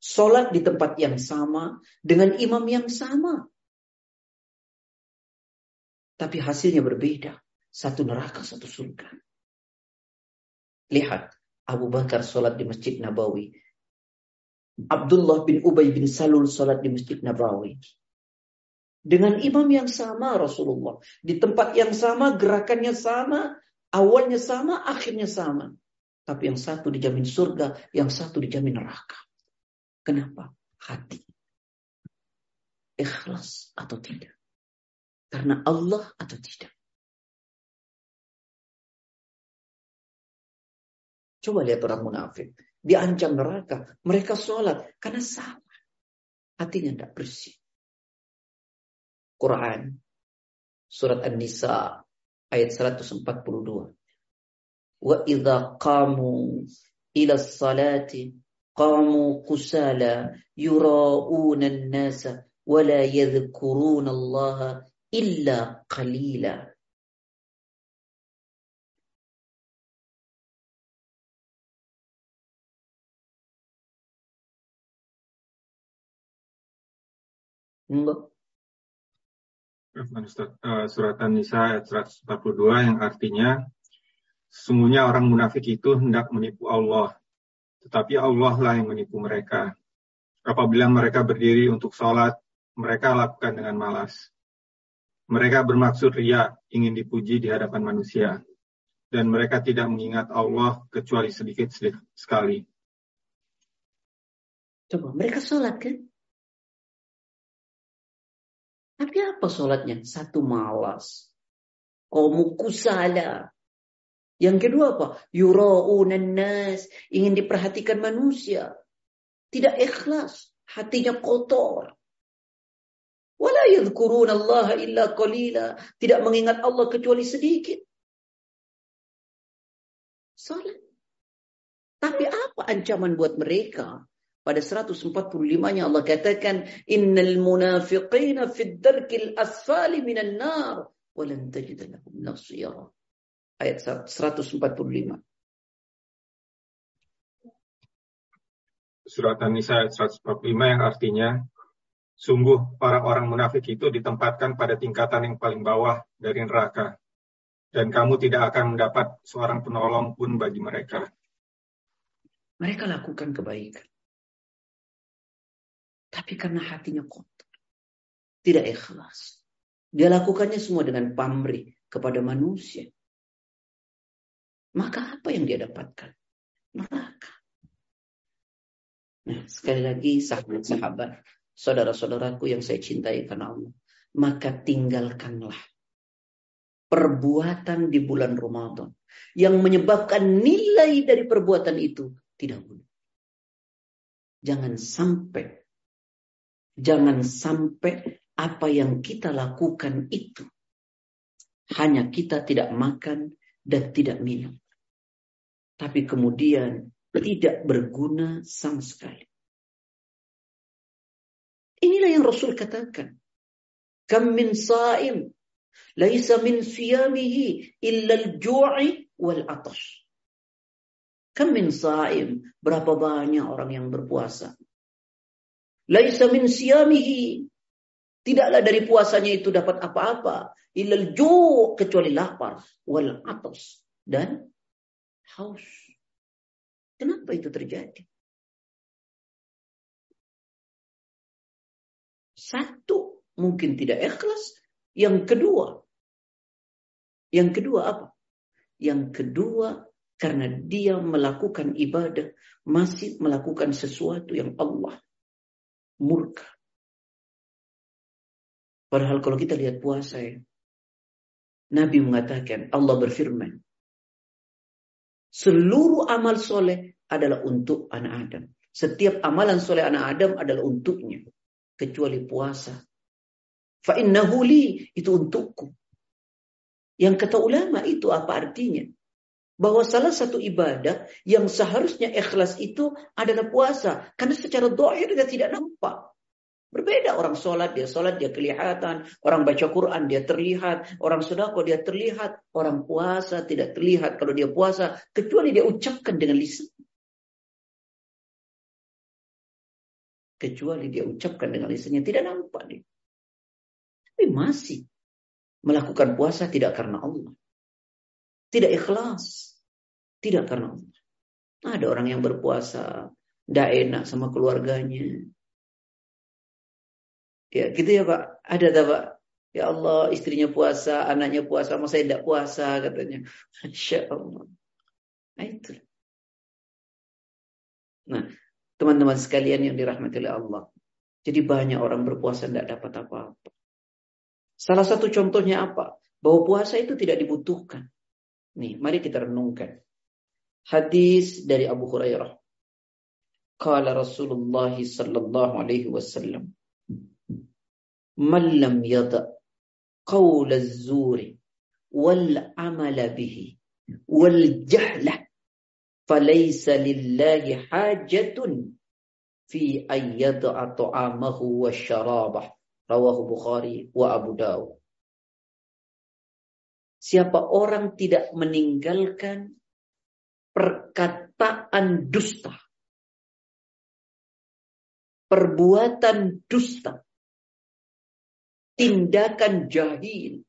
Sholat di tempat yang sama dengan imam yang sama. Tapi hasilnya berbeda. Satu neraka, satu surga. Lihat, Abu Bakar sholat di Masjid Nabawi. Abdullah bin Ubay bin Salul sholat di Masjid Nabawi. Dengan imam yang sama Rasulullah. Di tempat yang sama, gerakannya sama, awalnya sama, akhirnya sama. Tapi yang satu dijamin surga, yang satu dijamin neraka. Kenapa? Hati. Ikhlas atau tidak. Karena Allah atau tidak. Coba lihat orang munafik. Diancam neraka. Mereka sholat. Karena salah. Hatinya tidak bersih. Quran. Surat An-Nisa. Ayat 142. Wa idha qamu ila salati قاموا an-nasa الناس ولا يذكرون الله إلا qalila eh, Surat An-Nisa ayat 142 yang artinya sesungguhnya orang munafik itu hendak menipu Allah tetapi Allah lah yang menipu mereka. Apabila mereka berdiri untuk sholat, mereka lakukan dengan malas. Mereka bermaksud ria, ingin dipuji di hadapan manusia. Dan mereka tidak mengingat Allah kecuali sedikit sekali. Coba, mereka sholat kan? Tapi apa sholatnya? Satu malas. Kamu kusala. Yang kedua apa? Yura'unan nas. Ingin diperhatikan manusia. Tidak ikhlas. Hatinya kotor. Wala yadhkurun Allah illa qalila. Tidak mengingat Allah kecuali sedikit. Salat. Tapi apa ancaman buat mereka? Pada 145-nya Allah katakan, Innal munafiqina fid darkil asfali minan nar. Walan tajid lahum nasira. Ayat 145. Surat An-Nisa ayat 145 yang artinya, Sungguh para orang munafik itu ditempatkan pada tingkatan yang paling bawah dari neraka. Dan kamu tidak akan mendapat seorang penolong pun bagi mereka. Mereka lakukan kebaikan. Tapi karena hatinya kotor. Tidak ikhlas. Dia lakukannya semua dengan pamrih kepada manusia. Maka apa yang dia dapatkan? Neraka. Nah, sekali lagi sahabat-sahabat, saudara-saudaraku yang saya cintai karena Allah, maka tinggalkanlah perbuatan di bulan Ramadan yang menyebabkan nilai dari perbuatan itu tidak boleh. Jangan sampai Jangan sampai apa yang kita lakukan itu hanya kita tidak makan dan tidak minum. Tapi kemudian tidak berguna sama sekali. Inilah yang Rasul katakan. Kam min sa'im laisa min siyamihi illa al-ju'i wal atash. Kam min sa'im berapa banyak orang yang berpuasa Laisa min siyamihi. Tidaklah dari puasanya itu dapat apa-apa. Ilal ju' kecuali lapar. Wal atas. Dan haus. Kenapa itu terjadi? Satu, mungkin tidak ikhlas. Yang kedua, yang kedua apa? Yang kedua, karena dia melakukan ibadah, masih melakukan sesuatu yang Allah murka. Padahal kalau kita lihat puasa ya, Nabi mengatakan, Allah berfirman, seluruh amal soleh adalah untuk anak Adam. Setiap amalan soleh anak Adam adalah untuknya. Kecuali puasa. Fa'innahu li, itu untukku. Yang kata ulama itu apa artinya? bahwa salah satu ibadah yang seharusnya ikhlas itu adalah puasa. Karena secara dohir dia tidak nampak. Berbeda orang sholat, dia sholat, dia kelihatan. Orang baca Quran, dia terlihat. Orang sodako, dia terlihat. Orang puasa tidak terlihat kalau dia puasa. Kecuali dia ucapkan dengan lisan. Kecuali dia ucapkan dengan lisannya. Tidak nampak dia. Tapi masih melakukan puasa tidak karena Allah. Tidak ikhlas. Tidak karena Allah. Ada orang yang berpuasa, tidak enak sama keluarganya. Ya gitu ya Pak. Ada tak Pak? Ya Allah istrinya puasa, anaknya puasa, masa saya tidak puasa katanya. (laughs) Masya Allah. Nah itu. Nah teman-teman sekalian yang dirahmati oleh Allah. Jadi banyak orang berpuasa tidak dapat apa-apa. Salah satu contohnya apa? Bahwa puasa itu tidak dibutuhkan. Nih, mari kita renungkan. Hadis dari Abu Hurairah. Kala Rasulullah sallallahu alaihi wasallam. Man lam yada qawl az-zuri wal amala bihi wal jahla falaysa lillahi hajatun fi yada'a ta'amahu wa Abu Dawud Siapa orang tidak meninggalkan perkataan dusta. Perbuatan dusta. Tindakan jahil.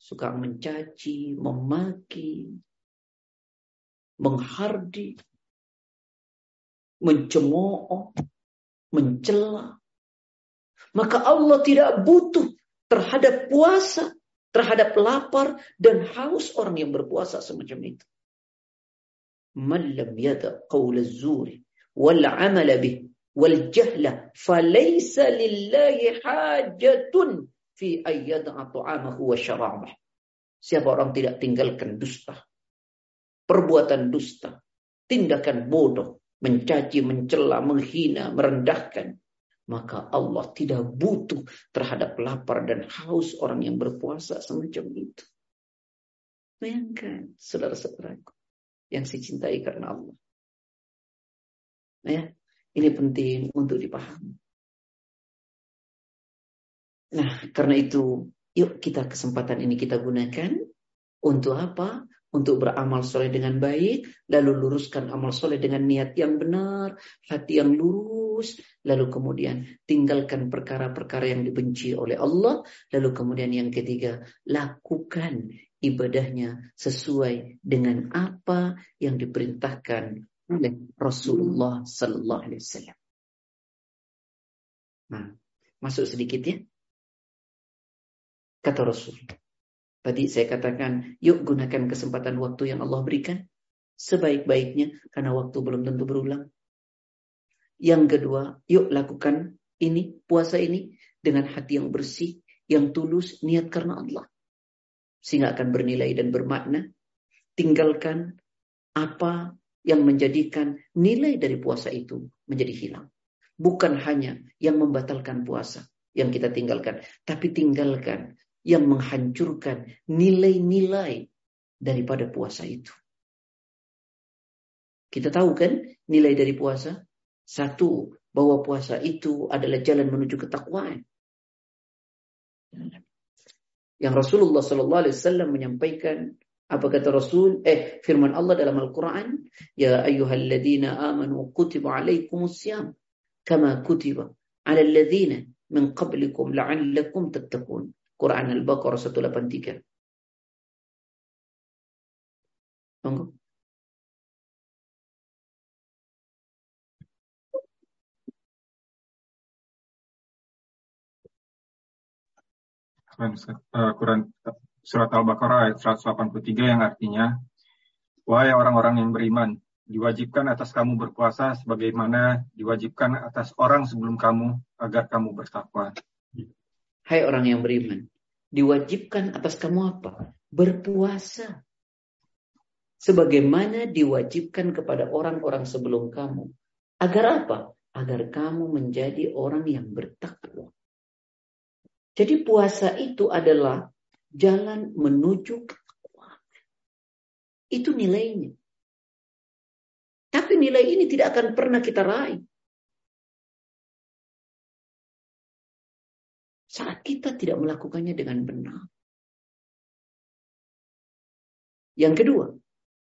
Suka mencaci, memaki, menghardi, mencemooh, mencela. Maka Allah tidak butuh terhadap puasa, terhadap lapar dan haus orang yang berpuasa semacam itu. Man lam yada qawl az-zuri wal 'amala bih wal jahla falaysa lillahi hajatun fi ayyad'a ta'amahu wa syarabah. Siapa orang tidak tinggalkan dusta, perbuatan dusta, tindakan bodoh, mencaci, mencela, menghina, merendahkan, maka Allah tidak butuh terhadap lapar dan haus orang yang berpuasa semacam itu. Bayangkan, saudara-saudaraku yang dicintai karena Allah. Ya, ini penting untuk dipahami. Nah, karena itu, yuk kita kesempatan ini kita gunakan untuk apa? untuk beramal soleh dengan baik, lalu luruskan amal soleh dengan niat yang benar, hati yang lurus, lalu kemudian tinggalkan perkara-perkara yang dibenci oleh Allah, lalu kemudian yang ketiga, lakukan ibadahnya sesuai dengan apa yang diperintahkan oleh Rasulullah Sallallahu Alaihi Wasallam. Nah, masuk sedikit ya. Kata Rasul, Tadi saya katakan, yuk gunakan kesempatan waktu yang Allah berikan sebaik-baiknya karena waktu belum tentu berulang. Yang kedua, yuk lakukan ini, puasa ini dengan hati yang bersih, yang tulus, niat karena Allah. Sehingga akan bernilai dan bermakna. Tinggalkan apa yang menjadikan nilai dari puasa itu menjadi hilang. Bukan hanya yang membatalkan puasa yang kita tinggalkan, tapi tinggalkan yang menghancurkan nilai-nilai daripada puasa itu. Kita tahu kan nilai dari puasa? Satu, bahwa puasa itu adalah jalan menuju ketakwaan. Yang Rasulullah Sallallahu Alaihi Wasallam menyampaikan apa kata Rasul? Eh, firman Allah dalam Al-Quran, Ya ayyuhalladzina amanu kutiba alaikumusiyam, kama kutiba ala alladzina min qablikum la'allakum tattaqun. Quran Al-Baqarah 183. Monggo. Eh, Quran surat Al-Baqarah ayat 183 yang artinya Wahai orang-orang yang beriman, diwajibkan atas kamu berpuasa sebagaimana diwajibkan atas orang sebelum kamu agar kamu bertakwa. Hai orang yang beriman, diwajibkan atas kamu apa? Berpuasa. Sebagaimana diwajibkan kepada orang-orang sebelum kamu. Agar apa? Agar kamu menjadi orang yang bertakwa. Jadi puasa itu adalah jalan menuju ketakwaan. Itu nilainya. Tapi nilai ini tidak akan pernah kita raih saat kita tidak melakukannya dengan benar. Yang kedua,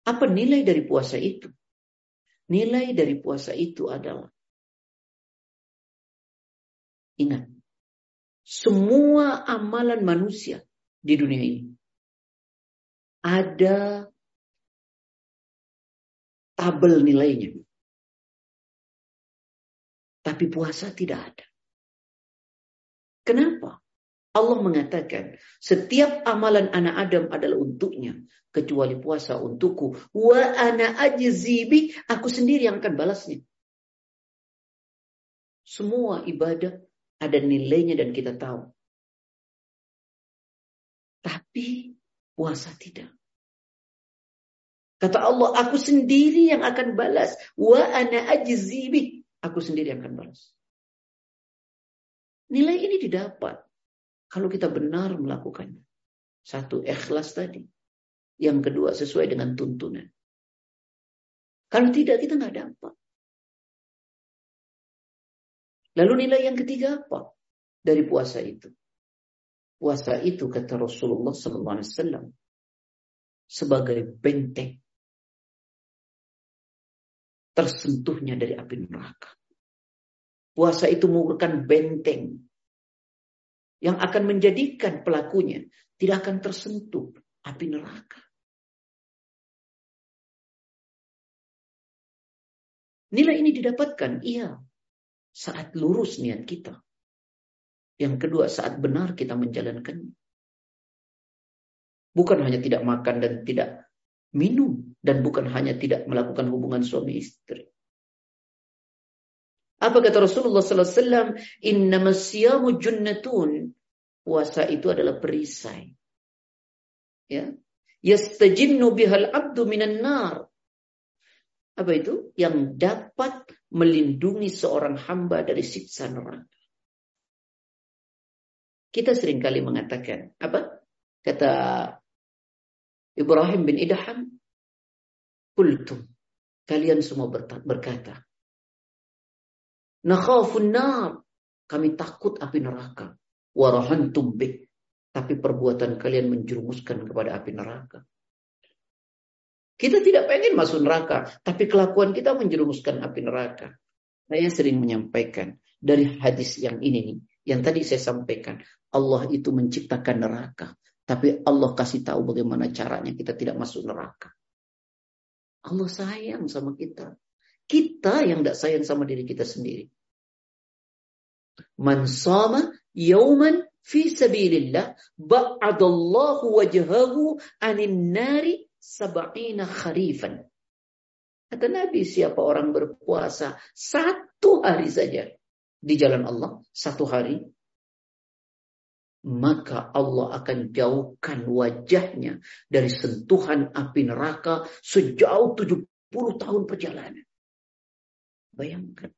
apa nilai dari puasa itu? Nilai dari puasa itu adalah ingat, semua amalan manusia di dunia ini ada tabel nilainya. Tapi puasa tidak ada. Kenapa? Allah mengatakan, setiap amalan anak Adam adalah untuknya, kecuali puasa untukku. Wa ana ajzibi, aku sendiri yang akan balasnya. Semua ibadah ada nilainya dan kita tahu. Tapi puasa tidak. Kata Allah, aku sendiri yang akan balas. Wa ana ajzibi, aku sendiri yang akan balas. Nilai ini didapat kalau kita benar melakukannya. Satu, ikhlas tadi. Yang kedua, sesuai dengan tuntunan. Kalau tidak, kita nggak dapat. Lalu nilai yang ketiga apa? Dari puasa itu. Puasa itu kata Rasulullah SAW sebagai benteng tersentuhnya dari api neraka. Puasa itu merupakan benteng yang akan menjadikan pelakunya tidak akan tersentuh api neraka. Nilai ini didapatkan, iya, saat lurus niat kita. Yang kedua, saat benar kita menjalankannya. Bukan hanya tidak makan dan tidak minum. Dan bukan hanya tidak melakukan hubungan suami istri. Apa kata Rasulullah SAW? Inna masyamu junnatun. Puasa itu adalah perisai. Ya. Yastajinnu bihal abdu minan nar. Apa itu? Yang dapat melindungi seorang hamba dari siksa neraka. Kita sering kali mengatakan, apa? Kata Ibrahim bin Idham, Kultum. Kalian semua berkata, Nakhafun nar. Kami takut api neraka. Warahantum bih. Tapi perbuatan kalian menjerumuskan kepada api neraka. Kita tidak pengen masuk neraka, tapi kelakuan kita menjerumuskan api neraka. Saya sering menyampaikan dari hadis yang ini nih, yang tadi saya sampaikan, Allah itu menciptakan neraka, tapi Allah kasih tahu bagaimana caranya kita tidak masuk neraka. Allah sayang sama kita. Kita yang tidak sayang sama diri kita sendiri. Man sama yauman fi sabilillah ba'adallahu wajhahu anin nari sab'ina kharifan. Kata Nabi, siapa orang berpuasa satu hari saja di jalan Allah, satu hari, maka Allah akan jauhkan wajahnya dari sentuhan api neraka sejauh 70 tahun perjalanan. Bayangkan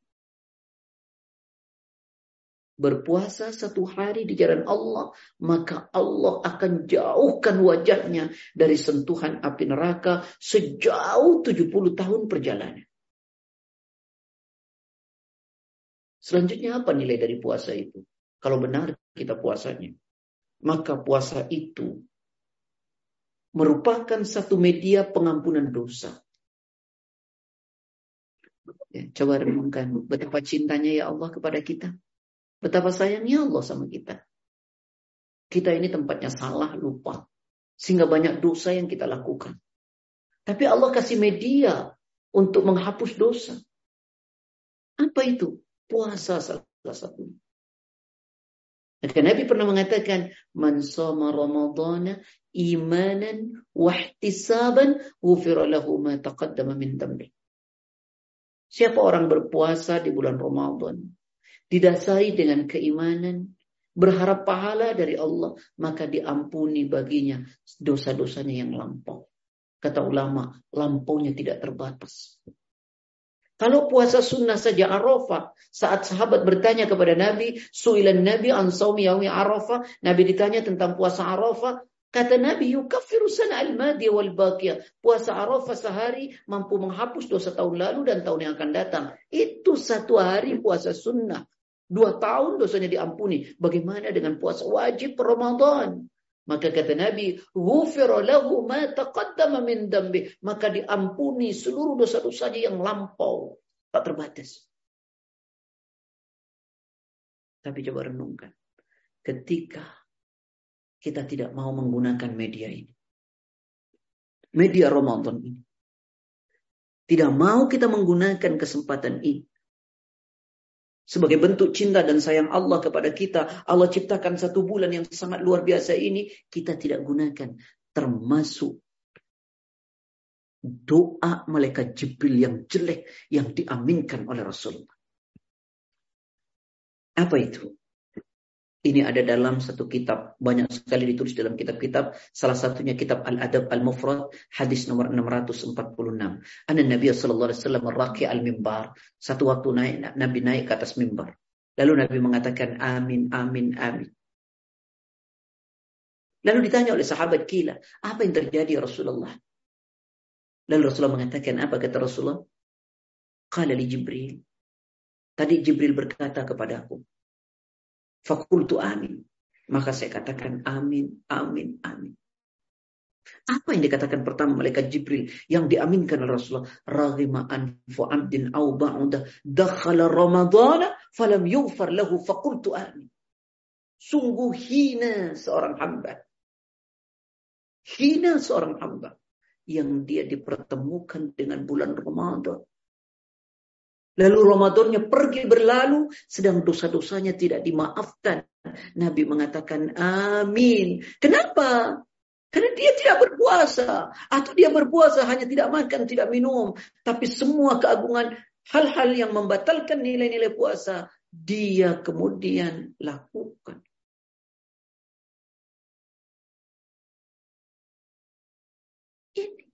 berpuasa satu hari di jalan Allah, maka Allah akan jauhkan wajahnya dari sentuhan api neraka sejauh 70 tahun perjalanan. Selanjutnya apa nilai dari puasa itu? Kalau benar kita puasanya. Maka puasa itu merupakan satu media pengampunan dosa. Ya, coba renungkan betapa cintanya ya Allah kepada kita. Betapa sayangnya Allah sama kita. Kita ini tempatnya salah, lupa. Sehingga banyak dosa yang kita lakukan. Tapi Allah kasih media untuk menghapus dosa. Apa itu? Puasa salah satunya. Maka Nabi pernah mengatakan, Man sama Ramadana imanan wahtisaban ghufira lahu ma taqaddama min. Siapa orang berpuasa di bulan Ramadan didasari dengan keimanan, berharap pahala dari Allah, maka diampuni baginya dosa-dosanya yang lampau. Kata ulama, lampaunya tidak terbatas. Kalau puasa sunnah saja Arafah, saat sahabat bertanya kepada Nabi, suilan Nabi an saumi yaumi Arafah, Nabi ditanya tentang puasa Arafah, Kata Nabi, yukaffiru sana al-madi wal baqiyah. Puasa Arafah sehari mampu menghapus dosa tahun lalu dan tahun yang akan datang. Itu satu hari puasa sunnah. Dua tahun dosanya diampuni. Bagaimana dengan puasa wajib Ramadan? Maka kata Nabi, lahu ma taqaddama min dambi. Maka diampuni seluruh dosa-dosanya yang lampau. Tak terbatas. Tapi coba renungkan. Ketika kita tidak mau menggunakan media ini. Media Ramadan ini. Tidak mau kita menggunakan kesempatan ini sebagai bentuk cinta dan sayang Allah kepada kita, Allah ciptakan satu bulan yang sangat luar biasa ini, kita tidak gunakan. Termasuk doa malaikat Jibril yang jelek yang diaminkan oleh Rasulullah. Apa itu? Ini ada dalam satu kitab, banyak sekali ditulis dalam kitab-kitab. Salah satunya kitab Al-Adab Al-Mufrad, hadis nomor 646. Ana Nabi sallallahu alaihi wasallam raqi al-mimbar. Satu waktu naik Nabi naik ke atas mimbar. Lalu Nabi mengatakan amin amin amin. Lalu ditanya oleh sahabat kila, apa yang terjadi ya Rasulullah? Lalu Rasulullah mengatakan apa kata Rasulullah? Qala li Jibril. Tadi Jibril berkata kepadaku, Fakultu amin. Maka saya katakan amin, amin, amin. Apa yang dikatakan pertama malaikat Jibril yang diaminkan oleh Rasulullah? Raghima anfu abdin au ba'udah dakhala ramadana falam yughfar lahu fakultu amin. Sungguh hina seorang hamba. Hina seorang hamba yang dia dipertemukan dengan bulan Ramadan. Lalu Ramadannya pergi berlalu, sedang dosa-dosanya tidak dimaafkan. Nabi mengatakan amin. Kenapa? Karena dia tidak berpuasa. Atau dia berpuasa hanya tidak makan, tidak minum. Tapi semua keagungan hal-hal yang membatalkan nilai-nilai puasa, dia kemudian lakukan. Ini.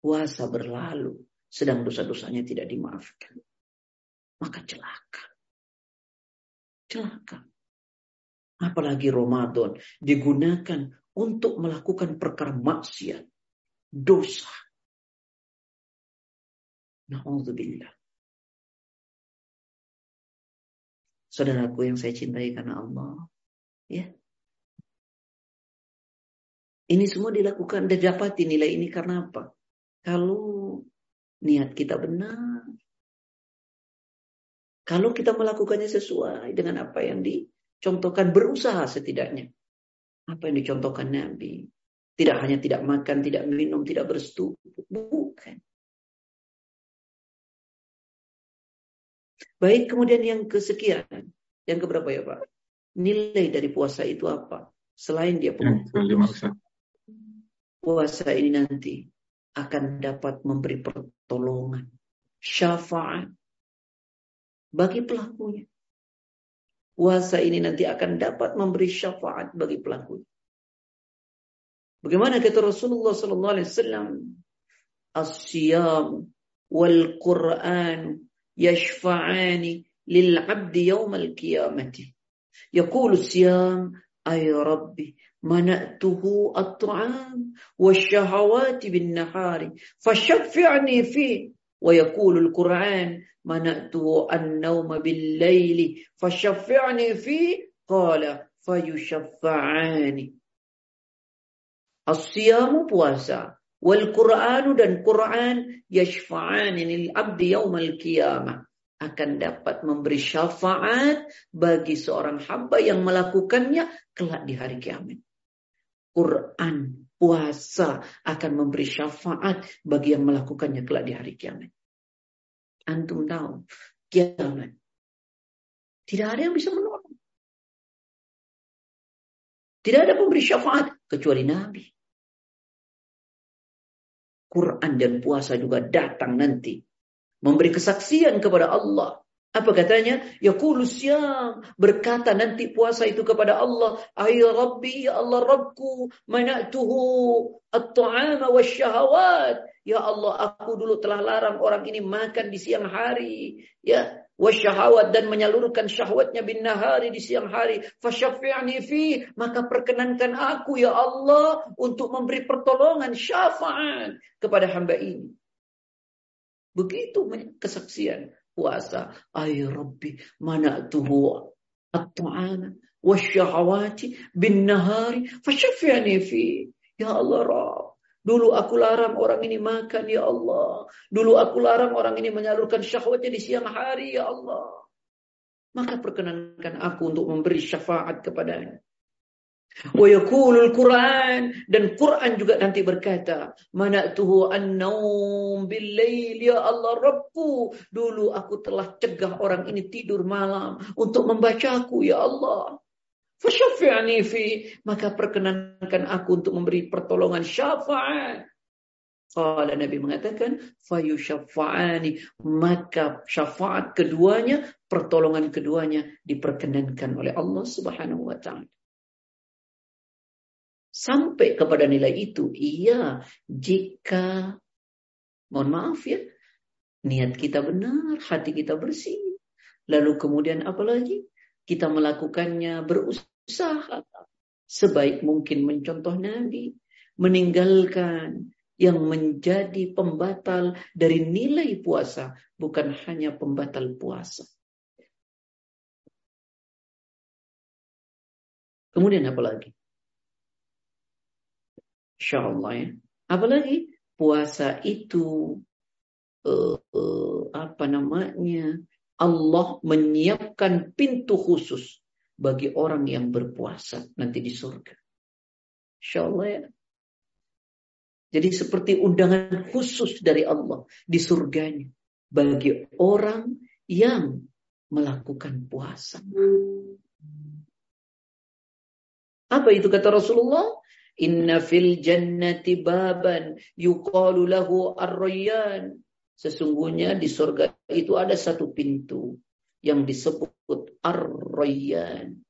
Puasa berlalu, sedang dosa-dosanya tidak dimaafkan. Maka celaka. Celaka. Apalagi Ramadan digunakan untuk melakukan perkara maksiat, dosa. Na'udzubillah. Saudaraku yang saya cintai karena Allah. Ya. Ini semua dilakukan dan dapat nilai ini karena apa? Kalau niat kita benar. Kalau kita melakukannya sesuai dengan apa yang di Contohkan berusaha setidaknya. Apa yang dicontohkan Nabi. Tidak hanya tidak makan, tidak minum, tidak bersetubuh. Bukan. Baik, kemudian yang kesekian. Yang keberapa ya Pak? Nilai dari puasa itu apa? Selain dia puasa. Puasa ini nanti akan dapat memberi pertolongan. Syafaat. Bagi pelakunya puasa ini nanti akan dapat memberi syafaat bagi pelaku. Bagaimana kata Rasulullah sallallahu alaihi wasallam? As-siyam wal Qur'an yashfa'ani lil 'abdi yawm al-qiyamati. Yaqulu as-siyam ay rabbi منأته الطعام والشهوات بالنهار فشفعني فيه ويقول القرآن منأته النوم بالليل فشفعني فيه قال fayushafa'ani. الصيام puasa. والقرآن Qur'anu dan Qur'an yashfa'ani lil abdi yaumal. Akan dapat memberi syafaat bagi seorang hamba yang melakukannya kelak di hari kiamat. Quran, puasa akan memberi syafaat bagi yang melakukannya kelak di hari kiamat. Antum tahu, kiamat. Tidak ada yang bisa menolong. Tidak ada pemberi syafaat kecuali Nabi. Quran dan puasa juga datang nanti. Memberi kesaksian kepada Allah. Apa katanya? Yaqulu syam. Berkata nanti puasa itu kepada Allah. Ay Rabbi, ya Allah Rabbku. Mana'tuhu at-ta'ama wa syahawat. Ya Allah, aku dulu telah larang orang ini makan di siang hari. Ya, wasyahawat dan menyalurkan syahwatnya bin nahari di siang hari. Fasyafi'ni fi, maka perkenankan aku ya Allah untuk memberi pertolongan syafaat kepada hamba ini. Begitu kesaksian puasa. Ay Rabbi, mana'tuhu at-ta'ama wasyahawati bin nahari fasyafi'ni fi. Ya Allah Rabb, Dulu aku larang orang ini makan ya Allah. Dulu aku larang orang ini menyalurkan syahwatnya di siang hari ya Allah. Maka perkenankan aku untuk memberi syafaat kepadanya. Wa yakulul Quran dan Quran juga nanti berkata, "Mana'tuhu an-naum bil-lail ya Allah Rabbku." Dulu aku telah cegah orang ini tidur malam untuk membacaku ya Allah. Fasyafi'ani fi. Maka perkenankan aku untuk memberi pertolongan syafaat. Kalau Nabi mengatakan, fayusyafa'ani. Maka syafaat keduanya, pertolongan keduanya diperkenankan oleh Allah subhanahu wa ta'ala. Sampai kepada nilai itu, iya jika, mohon maaf ya, niat kita benar, hati kita bersih. Lalu kemudian apa lagi? Kita melakukannya berusaha usaha sebaik mungkin mencontoh Nabi, meninggalkan yang menjadi pembatal dari nilai puasa, bukan hanya pembatal puasa. Kemudian apa lagi? Insya Allah ya. Apalagi puasa itu uh, uh, apa namanya? Allah menyiapkan pintu khusus bagi orang yang berpuasa nanti di surga. Insya Allah ya. Jadi seperti undangan khusus dari Allah di surganya bagi orang yang melakukan puasa. Apa itu kata Rasulullah? Inna fil jannati baban yuqalu lahu ar-rayyan. Sesungguhnya di surga itu ada satu pintu yang disebut ar-rayyan.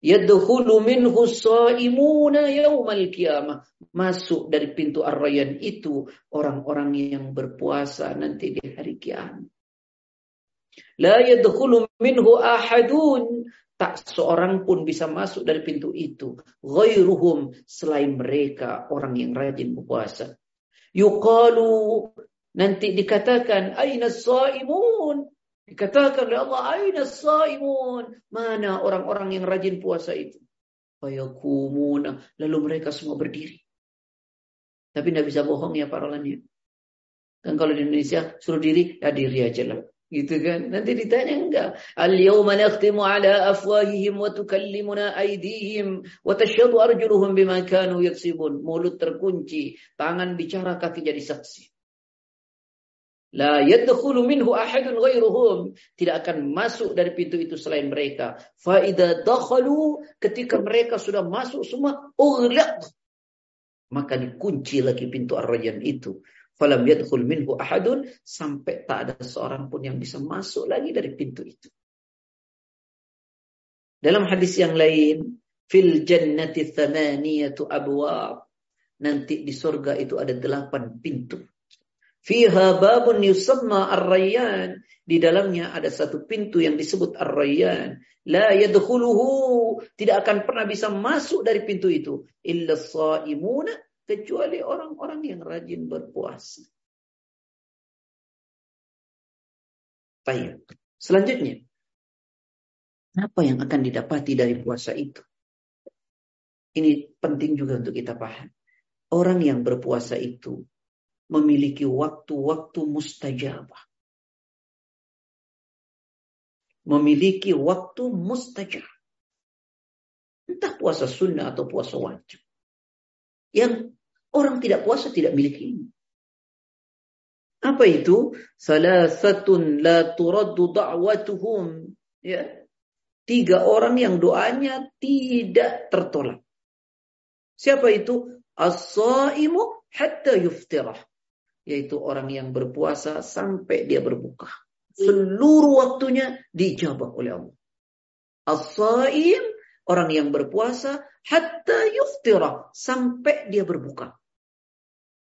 Yadkhulu minhu shaimuna yaumal qiyamah. Masuk dari pintu ar-rayyan itu orang-orang yang berpuasa nanti di hari kiamat. La yadkhulu minhu ahadun Tak seorang pun bisa masuk dari pintu itu. Ghairuhum selain mereka orang yang rajin berpuasa. Yuqalu nanti dikatakan aina saimun. Dikatakan oleh Allah aina saimun. Mana orang-orang yang rajin puasa itu? Fayakumuna. Lalu mereka semua berdiri. Tapi tidak bisa bohong ya para lania. Kan kalau di Indonesia suruh diri, ya diri aja lah. Gitu kan? Nanti ditanya enggak. Al-yawma nakhtimu ala afwahihim wa tukallimuna aydihim wa tashhadu arjuluhum bima kanu yaksibun. Mulut terkunci, tangan bicara, kaki jadi saksi. La yadkhulu minhu ahadun ghairuhum. Tidak akan masuk dari pintu itu selain mereka. Fa idza dakhalu ketika mereka sudah masuk semua ughlaq maka dikunci lagi pintu ar-rayyan itu. Falam yadkhul minhu ahadun sampai tak ada seorang pun yang bisa masuk lagi dari pintu itu. Dalam hadis yang lain, fil jannati thamaniyatu abwab. Nanti di surga itu ada delapan pintu. Fiha babun yusamma ar-rayyan. Di dalamnya ada satu pintu yang disebut ar-rayyan. La yadkhuluhu. Tidak akan pernah bisa masuk dari pintu itu. Illa saimuna kecuali orang-orang yang rajin berpuasa. Baik. Selanjutnya, apa yang akan didapati dari puasa itu? Ini penting juga untuk kita paham. Orang yang berpuasa itu memiliki waktu-waktu mustajabah. Memiliki waktu mustajab. Entah puasa sunnah atau puasa wajib. Yang Orang tidak puasa tidak miliki ini. Apa itu? Salasatun la turaddu da'watuhum. Ya. Tiga orang yang doanya tidak tertolak. Siapa itu? As-saimu hatta yuftirah. Yaitu orang yang berpuasa sampai dia berbuka. Seluruh waktunya dijabah oleh Allah. As-saim, orang yang berpuasa, hatta yuftira, sampai dia berbuka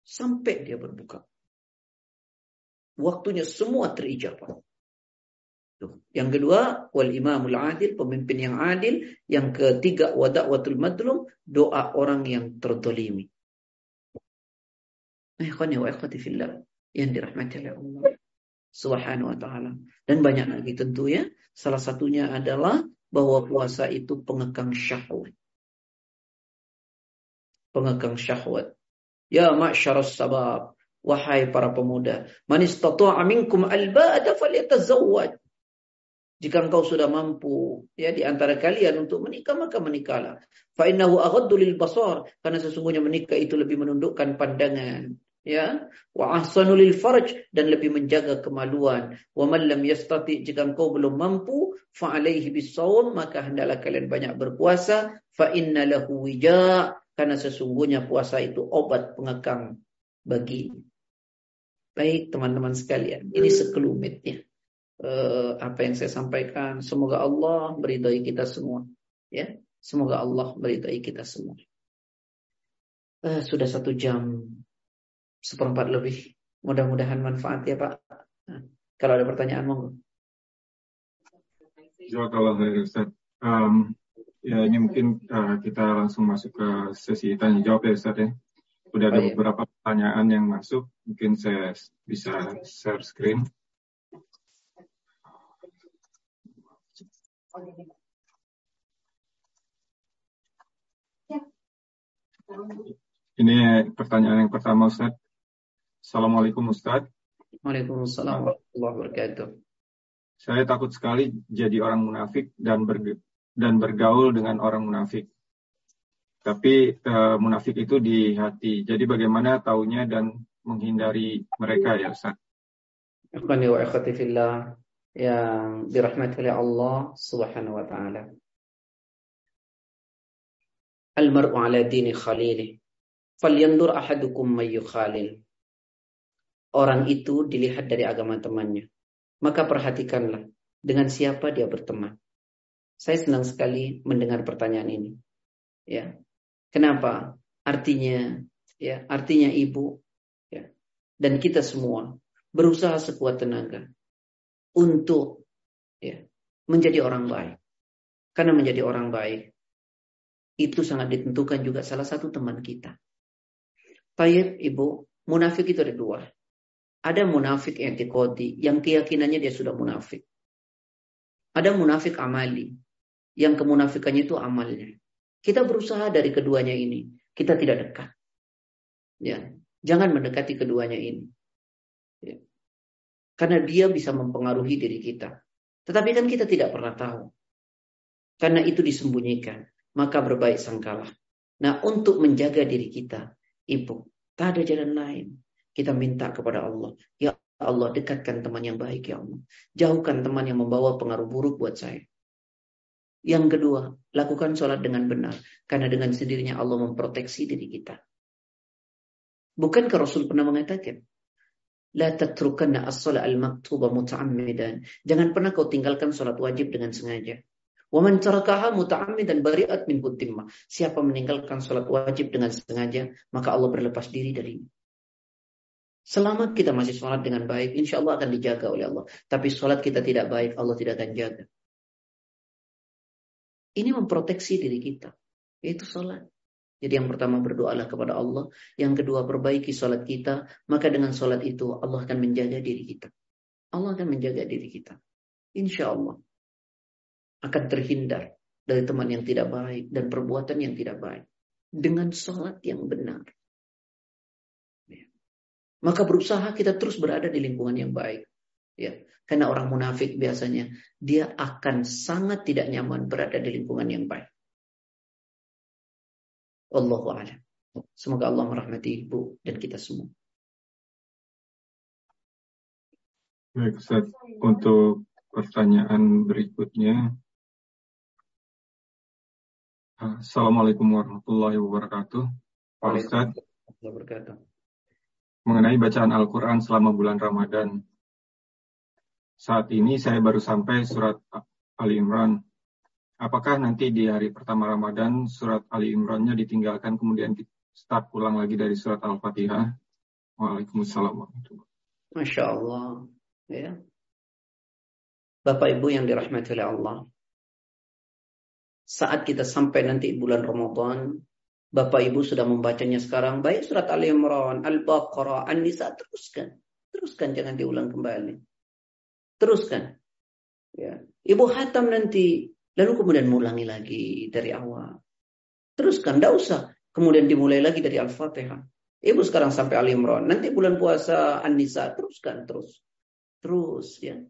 sampai dia berbuka. Waktunya semua terijabah. Yang kedua, wal imamul adil, pemimpin yang adil. Yang ketiga, wada'watul madlum, doa orang yang terdolimi. Ikhwani wa ikhwati fillah yang dirahmati oleh Allah Subhanahu wa taala. Dan banyak lagi tentunya. Salah satunya adalah bahwa puasa itu pengekang syahwat. Pengekang syahwat. Ya ma'syaras sabab. Wahai para pemuda. Man istata'a minkum alba'ada falyatazawwaj. Jika engkau sudah mampu ya di antara kalian untuk menikah maka menikahlah. Fa innahu aghaddu lil basar karena sesungguhnya menikah itu lebih menundukkan pandangan ya wa ahsanu lil farj dan lebih menjaga kemaluan wa man lam yastati jika engkau belum mampu fa alaihi bisawm maka hendaklah kalian banyak berpuasa fa inna lahu wija karena sesungguhnya puasa itu obat pengekang bagi baik teman-teman sekalian. Ini sekelumitnya uh, apa yang saya sampaikan. Semoga Allah meridai kita semua. Ya, semoga Allah meridai kita semua. Uh, sudah satu jam seperempat lebih. Mudah-mudahan manfaat ya Pak. Nah, kalau ada pertanyaan monggo. Jazakallah. Um, Ya, ini mungkin uh, kita langsung masuk ke sesi tanya jawab ya Ustaz ya. Udah ada beberapa pertanyaan yang masuk, mungkin saya bisa share screen. Ini pertanyaan yang pertama Ustaz. Assalamualaikum Ustaz. Waalaikumsalam warahmatullahi wabarakatuh. Saya takut sekali jadi orang munafik dan dan bergaul dengan orang munafik. Tapi uh, munafik itu di hati. Jadi bagaimana taunya dan menghindari mereka ya Ustaz? Ikhwani wa ikhwati fillah yang dirahmati oleh Allah Subhanahu wa taala. Al-mar'u ala dini khalili. Falyandur ahadukum may yukhalil. Orang itu dilihat dari agama temannya. Maka perhatikanlah dengan siapa dia berteman. Saya senang sekali mendengar pertanyaan ini. Ya. Kenapa? Artinya ya, artinya ibu ya, dan kita semua berusaha sekuat tenaga untuk ya, menjadi orang baik. Karena menjadi orang baik itu sangat ditentukan juga salah satu teman kita. Tayyib ibu, munafik itu ada dua. Ada munafik yang etikodi, yang keyakinannya dia sudah munafik. Ada munafik amali, yang kemunafikannya itu amalnya. Kita berusaha dari keduanya ini. Kita tidak dekat. Ya, jangan mendekati keduanya ini. Ya. Karena dia bisa mempengaruhi diri kita. Tetapi kan kita tidak pernah tahu. Karena itu disembunyikan. Maka berbaik sangkalah. Nah untuk menjaga diri kita. Ibu. Tak ada jalan lain. Kita minta kepada Allah. Ya Allah dekatkan teman yang baik ya Allah. Jauhkan teman yang membawa pengaruh buruk buat saya. Yang kedua, lakukan sholat dengan benar. Karena dengan sendirinya Allah memproteksi diri kita. Bukankah Rasul pernah mengatakan, La tatrukanna as-salat al-maktuba muta'ammidan. Jangan pernah kau tinggalkan sholat wajib dengan sengaja. Wa man tarakaha muta'ammidan bari'at min timmah. Siapa meninggalkan sholat wajib dengan sengaja, maka Allah berlepas diri darinya. Selama kita masih sholat dengan baik, insya Allah akan dijaga oleh Allah. Tapi sholat kita tidak baik, Allah tidak akan jaga. Ini memproteksi diri kita. Yaitu sholat. Jadi yang pertama berdoalah kepada Allah. Yang kedua perbaiki sholat kita. Maka dengan sholat itu Allah akan menjaga diri kita. Allah akan menjaga diri kita. Insya Allah. Akan terhindar dari teman yang tidak baik. Dan perbuatan yang tidak baik. Dengan sholat yang benar. Ya. Maka berusaha kita terus berada di lingkungan yang baik. Ya, karena orang munafik biasanya dia akan sangat tidak nyaman berada di lingkungan yang baik. Allahu a'lam. Semoga Allah merahmati ibu dan kita semua. Baik, Ustaz. Untuk pertanyaan berikutnya. Assalamualaikum warahmatullahi wabarakatuh. Pak Ustaz. Mengenai bacaan Al-Quran selama bulan Ramadan, saat ini saya baru sampai surat Ali Imran. Apakah nanti di hari pertama Ramadan surat Ali Imrannya ditinggalkan kemudian start pulang lagi dari surat Al-Fatihah? Waalaikumsalam Masya Allah. Ya. Bapak Ibu yang dirahmati oleh Allah. Saat kita sampai nanti bulan Ramadan, Bapak Ibu sudah membacanya sekarang, baik surat Ali Imran, Al-Baqarah, An-Nisa, teruskan. Teruskan, jangan diulang kembali. Teruskan. Ya. Ibu hatam nanti. Lalu kemudian mulangi lagi dari awal. Teruskan. Tidak usah. Kemudian dimulai lagi dari Al-Fatihah. Ibu sekarang sampai Al Imran. Nanti bulan puasa An-Nisa. Teruskan terus. Terus ya.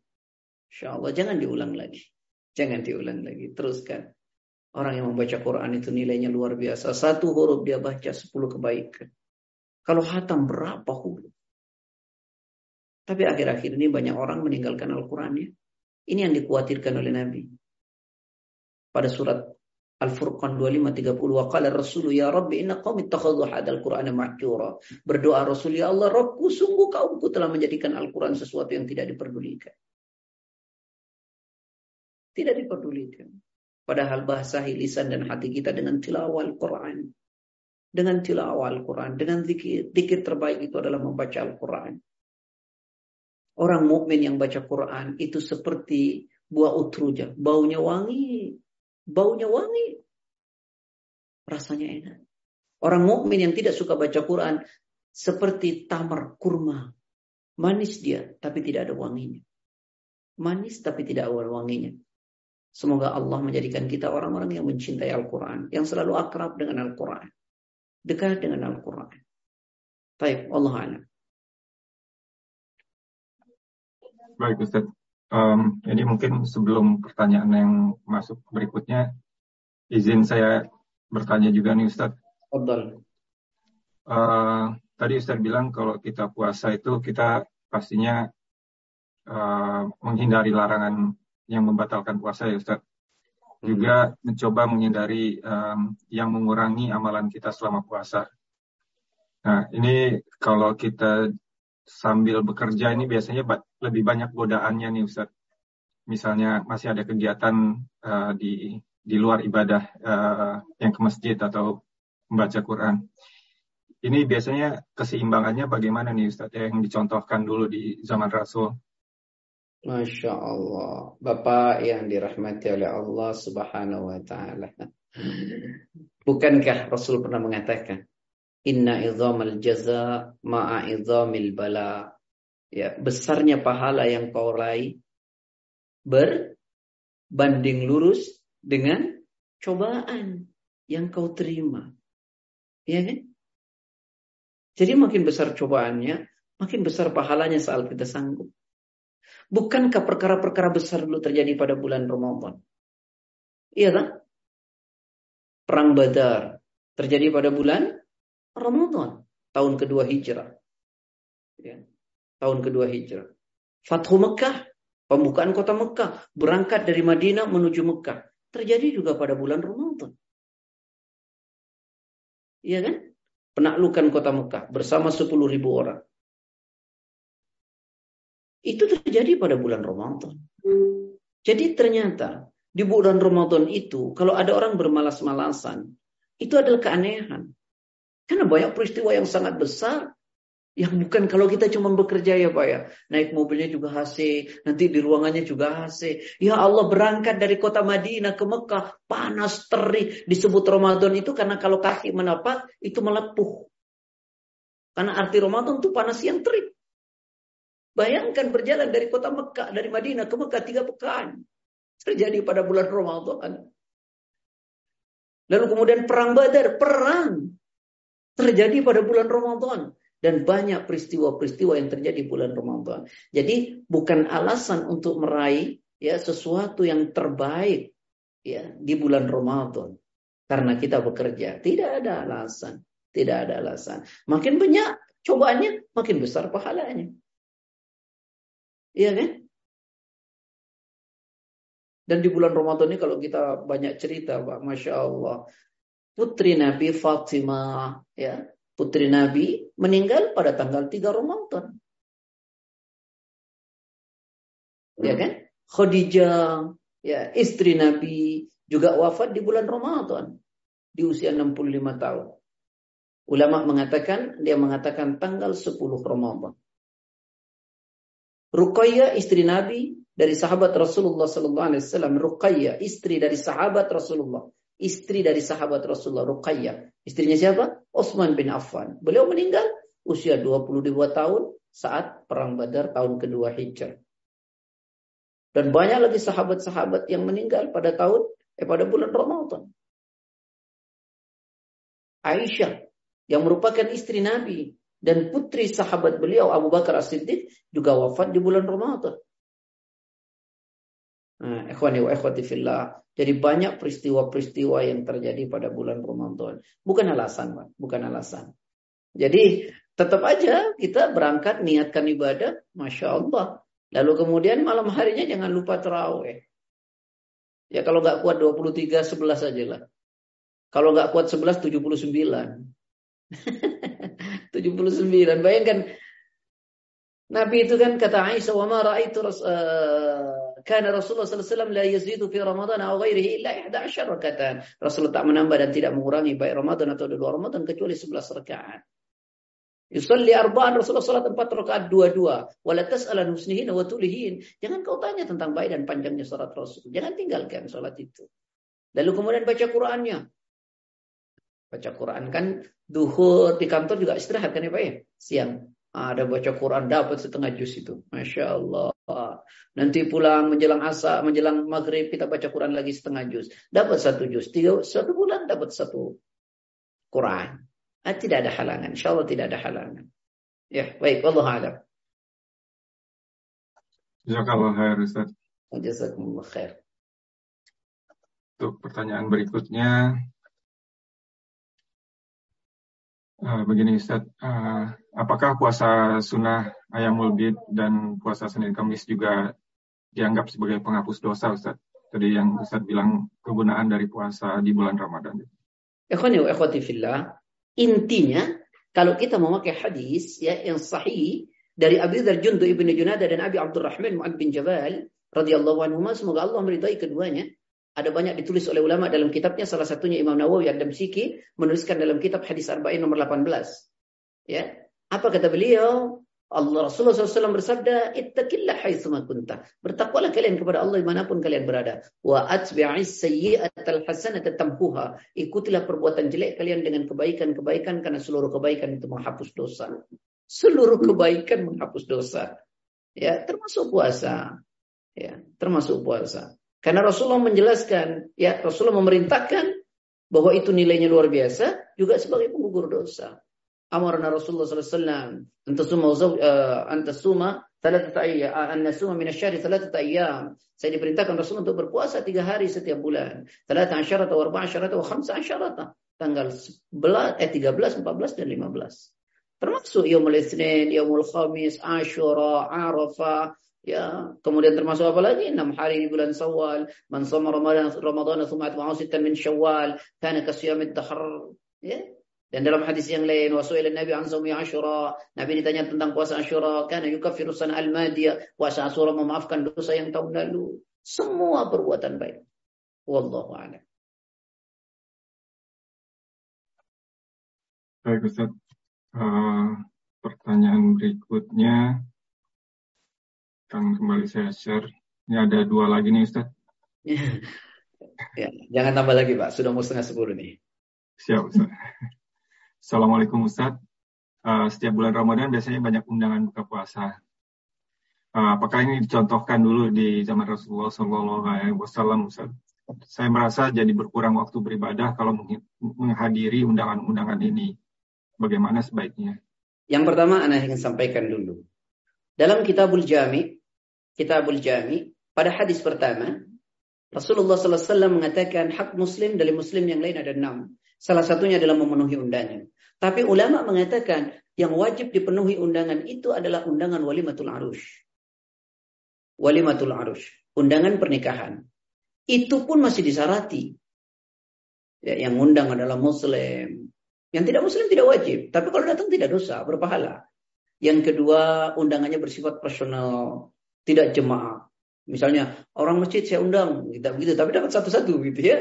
Insya Allah. Jangan diulang lagi. Jangan diulang lagi. Teruskan. Orang yang membaca Quran itu nilainya luar biasa. Satu huruf dia baca sepuluh kebaikan. Kalau hatam berapa huruf? Tapi akhir-akhir ini banyak orang meninggalkan Al-Qurannya. Ini yang dikhawatirkan oleh Nabi. Pada surat Al-Furqan 2530 wa qala Rasul ya Rabbi inna qaumi ittakhadhu hadzal Qur'ana mahjura. Berdoa Rasul ya Allah Rabbku sungguh kaumku telah menjadikan Al-Qur'an sesuatu yang tidak diperdulikan. Tidak diperdulikan. Padahal bahasa lisan dan hati kita dengan tilawah Al-Quran. Dengan tilawah Al-Quran. Dengan zikir. Zikir terbaik itu adalah membaca Al-Quran. Orang mukmin yang baca Quran itu seperti buah utruja, baunya wangi, baunya wangi, rasanya enak. Orang mukmin yang tidak suka baca Quran seperti tamar kurma, manis dia tapi tidak ada wanginya, manis tapi tidak ada wanginya. Semoga Allah menjadikan kita orang-orang yang mencintai Al-Quran, yang selalu akrab dengan Al-Quran, dekat dengan Al-Quran. Baik, Allah alam. Baik Ustaz. Um, ini mungkin sebelum pertanyaan yang masuk berikutnya, izin saya bertanya juga nih Ustadz. Betul. Uh, tadi Ustadz bilang kalau kita puasa itu kita pastinya uh, menghindari larangan yang membatalkan puasa ya Ustadz. Hmm. Juga mencoba menghindari um, yang mengurangi amalan kita selama puasa. Nah, ini kalau kita sambil bekerja ini biasanya lebih banyak godaannya nih Ustaz. Misalnya masih ada kegiatan uh, di di luar ibadah uh, yang ke masjid atau membaca Quran. Ini biasanya keseimbangannya bagaimana nih Ustaz yang dicontohkan dulu di zaman Rasul? Masya Allah. Bapak yang dirahmati oleh Allah subhanahu wa ta'ala. Bukankah Rasul pernah mengatakan, Inna idhamal jaza ma'a idhamil bala. Ya, besarnya pahala yang kau raih berbanding lurus dengan cobaan yang kau terima. Ya kan? Jadi makin besar cobaannya, makin besar pahalanya saat kita sanggup. Bukankah perkara-perkara besar dulu terjadi pada bulan Ramadan? Iya kan? Perang Badar terjadi pada bulan Ramadan, tahun kedua Hijrah. Ya tahun kedua hijrah. Fathu Mekah, pembukaan kota Mekah, berangkat dari Madinah menuju Mekah. Terjadi juga pada bulan Ramadan. Iya kan? Penaklukan kota Mekah bersama 10 ribu orang. Itu terjadi pada bulan Ramadan. Jadi ternyata di bulan Ramadan itu kalau ada orang bermalas-malasan, itu adalah keanehan. Karena banyak peristiwa yang sangat besar yang bukan kalau kita cuma bekerja ya Pak ya. Naik mobilnya juga AC. Nanti di ruangannya juga AC. Ya Allah berangkat dari kota Madinah ke Mekah. Panas terik. Disebut Ramadan itu karena kalau kaki menapak itu melepuh. Karena arti Ramadan itu panas yang terik. Bayangkan berjalan dari kota Mekah. Dari Madinah ke Mekah tiga pekan. Terjadi pada bulan Ramadan. Lalu kemudian perang badar. Perang. Terjadi pada bulan Ramadan dan banyak peristiwa-peristiwa yang terjadi bulan Ramadan. Jadi bukan alasan untuk meraih ya sesuatu yang terbaik ya di bulan Ramadan karena kita bekerja. Tidak ada alasan, tidak ada alasan. Makin banyak cobaannya, makin besar pahalanya. Iya kan? Dan di bulan Ramadan ini kalau kita banyak cerita, Pak, Masya Allah. Putri Nabi Fatimah, ya, putri Nabi, meninggal pada tanggal 3 Ramadan. Ya kan? Khadijah, ya, istri Nabi juga wafat di bulan Ramadan di usia 65 tahun. Ulama mengatakan dia mengatakan tanggal 10 Ramadan. Ruqayyah istri Nabi dari sahabat Rasulullah sallallahu alaihi wasallam Ruqayyah istri dari sahabat Rasulullah istri dari sahabat Rasulullah Ruqayyah. Istrinya siapa? Utsman bin Affan. Beliau meninggal usia 22 tahun saat perang Badar tahun kedua Hijrah. Dan banyak lagi sahabat-sahabat yang meninggal pada tahun eh pada bulan Ramadan. Aisyah yang merupakan istri Nabi dan putri sahabat beliau Abu Bakar As-Siddiq juga wafat di bulan Ramadan. Nah, ikhwani wa ikhwati fillah. Jadi banyak peristiwa-peristiwa yang terjadi pada bulan Ramadan. Bukan alasan, Pak. Bukan alasan. Jadi tetap aja kita berangkat niatkan ibadah, Masya Allah. Lalu kemudian malam harinya jangan lupa terawih. Ya kalau nggak kuat 23, 11 aja lah. Kalau nggak kuat 11, 79. 79. Bayangkan Nabi itu kan kata Aisyah, "Wa ma ra'aitu kana Rasulullah sallallahu alaihi wasallam la yazidu fi Ramadan aw ghairihi illa 11 rakatan. Rasulullah tak menambah dan tidak mengurangi baik Ramadan atau di luar Ramadan kecuali 11 rakaat. Yusalli arba'an Rasulullah salat empat rakaat dua-dua. Wala tas'alan husnihin wa tulihin. Jangan kau tanya tentang baik dan panjangnya salat Rasul. Jangan tinggalkan salat itu. Lalu kemudian baca Qur'annya. Baca Quran kan duhur di kantor juga istirahat kan ya Pak ya? Siang. Ada baca Quran dapat setengah juz itu. Masya Allah. Nanti pulang menjelang asa, menjelang maghrib kita baca Quran lagi setengah juz. Dapat satu juz. Tiga, satu bulan dapat satu Quran. Ah, tidak ada halangan. Insya Allah tidak ada halangan. Ya, baik. Allah alam. Jazakallah khair Ustaz. Jazakumullah khair. Untuk pertanyaan berikutnya, uh, begini Ustaz, uh, apakah puasa sunnah ayamul bid dan puasa Senin Kamis juga dianggap sebagai penghapus dosa Ustaz? Tadi yang Ustaz bilang kegunaan dari puasa di bulan Ramadan. Intinya kalau kita memakai hadis ya yang sahih dari Abi Dzar Jundu ibnu Junada dan Abi Abdurrahman Mu'ad bin Jabal radhiyallahu anhu semoga Allah meridai keduanya ada banyak ditulis oleh ulama dalam kitabnya salah satunya Imam Nawawi Ad-Damsyiki menuliskan dalam kitab hadis arba'in nomor 18 ya apa kata beliau Allah Rasulullah SAW bersabda, Ittaqillah haitsuma kunta. Bertakwalah kalian kepada Allah di mana pun kalian berada. Wa atbi'is sayyi'atal hasanata tamhuha. Ikutilah perbuatan jelek kalian dengan kebaikan-kebaikan karena seluruh kebaikan itu menghapus dosa. Seluruh kebaikan menghapus dosa. Ya, termasuk puasa. Ya, termasuk puasa. Karena Rasulullah menjelaskan, ya Rasulullah memerintahkan bahwa itu nilainya luar biasa juga sebagai penggugur dosa. Amarna Rasulullah Sallallahu Alaihi Wasallam antasuma suma eh, ayyam annasuma min asy-syahri thalathata. Saya diperintahkan Rasul untuk berpuasa tiga hari setiap bulan. Thalatha asyarata wa arba'a asyarata wa khamsa. Tanggal 11, eh 13, 14 dan 15. Termasuk Yaumul Itsnin, Yaumul Khamis, Asyura, Arafah, ya. Kemudian termasuk apa lagi? Enam hari di bulan Syawal. Man shoma Ramadan Ramadan tsumma atba'ahu min Syawal, kana kasyamid dahr. Ya. Dan dalam hadis yang lain, wasu'ila Nabi an sawmi Ashura, Nabi ditanya tentang puasa Ashura, kana yukaffiru sana al-madiyah, puasa Ashura memaafkan dosa yang tahun lalu. Semua perbuatan baik. Wallahu a'lam. Baik Ustaz. Uh, pertanyaan berikutnya akan kembali saya share. Ini ada dua lagi nih Ustaz. (laughs) ya, jangan tambah lagi Pak, sudah mau setengah sepuluh nih. Siap Ustaz. Assalamualaikum Ustaz. Uh, setiap bulan Ramadan biasanya banyak undangan buka puasa. Uh, apakah ini dicontohkan dulu di zaman Rasulullah SAW Ustaz? Saya merasa jadi berkurang waktu beribadah kalau menghadiri undangan-undangan ini bagaimana sebaiknya? Yang pertama Anda ingin sampaikan dulu. Dalam Kitabul Jami, Kitabul Jami, pada hadis pertama, Rasulullah SAW mengatakan hak muslim dari muslim yang lain ada enam. Salah satunya adalah memenuhi undangan. Tapi ulama mengatakan yang wajib dipenuhi undangan itu adalah undangan walimatul arush. Walimatul arush. Undangan pernikahan. Itu pun masih disarati. Ya, yang undang adalah muslim, yang tidak muslim tidak wajib, tapi kalau datang tidak dosa, berpahala. Yang kedua, undangannya bersifat personal, tidak jemaah. Misalnya orang masjid saya undang, tidak begitu, tapi dapat satu-satu gitu ya.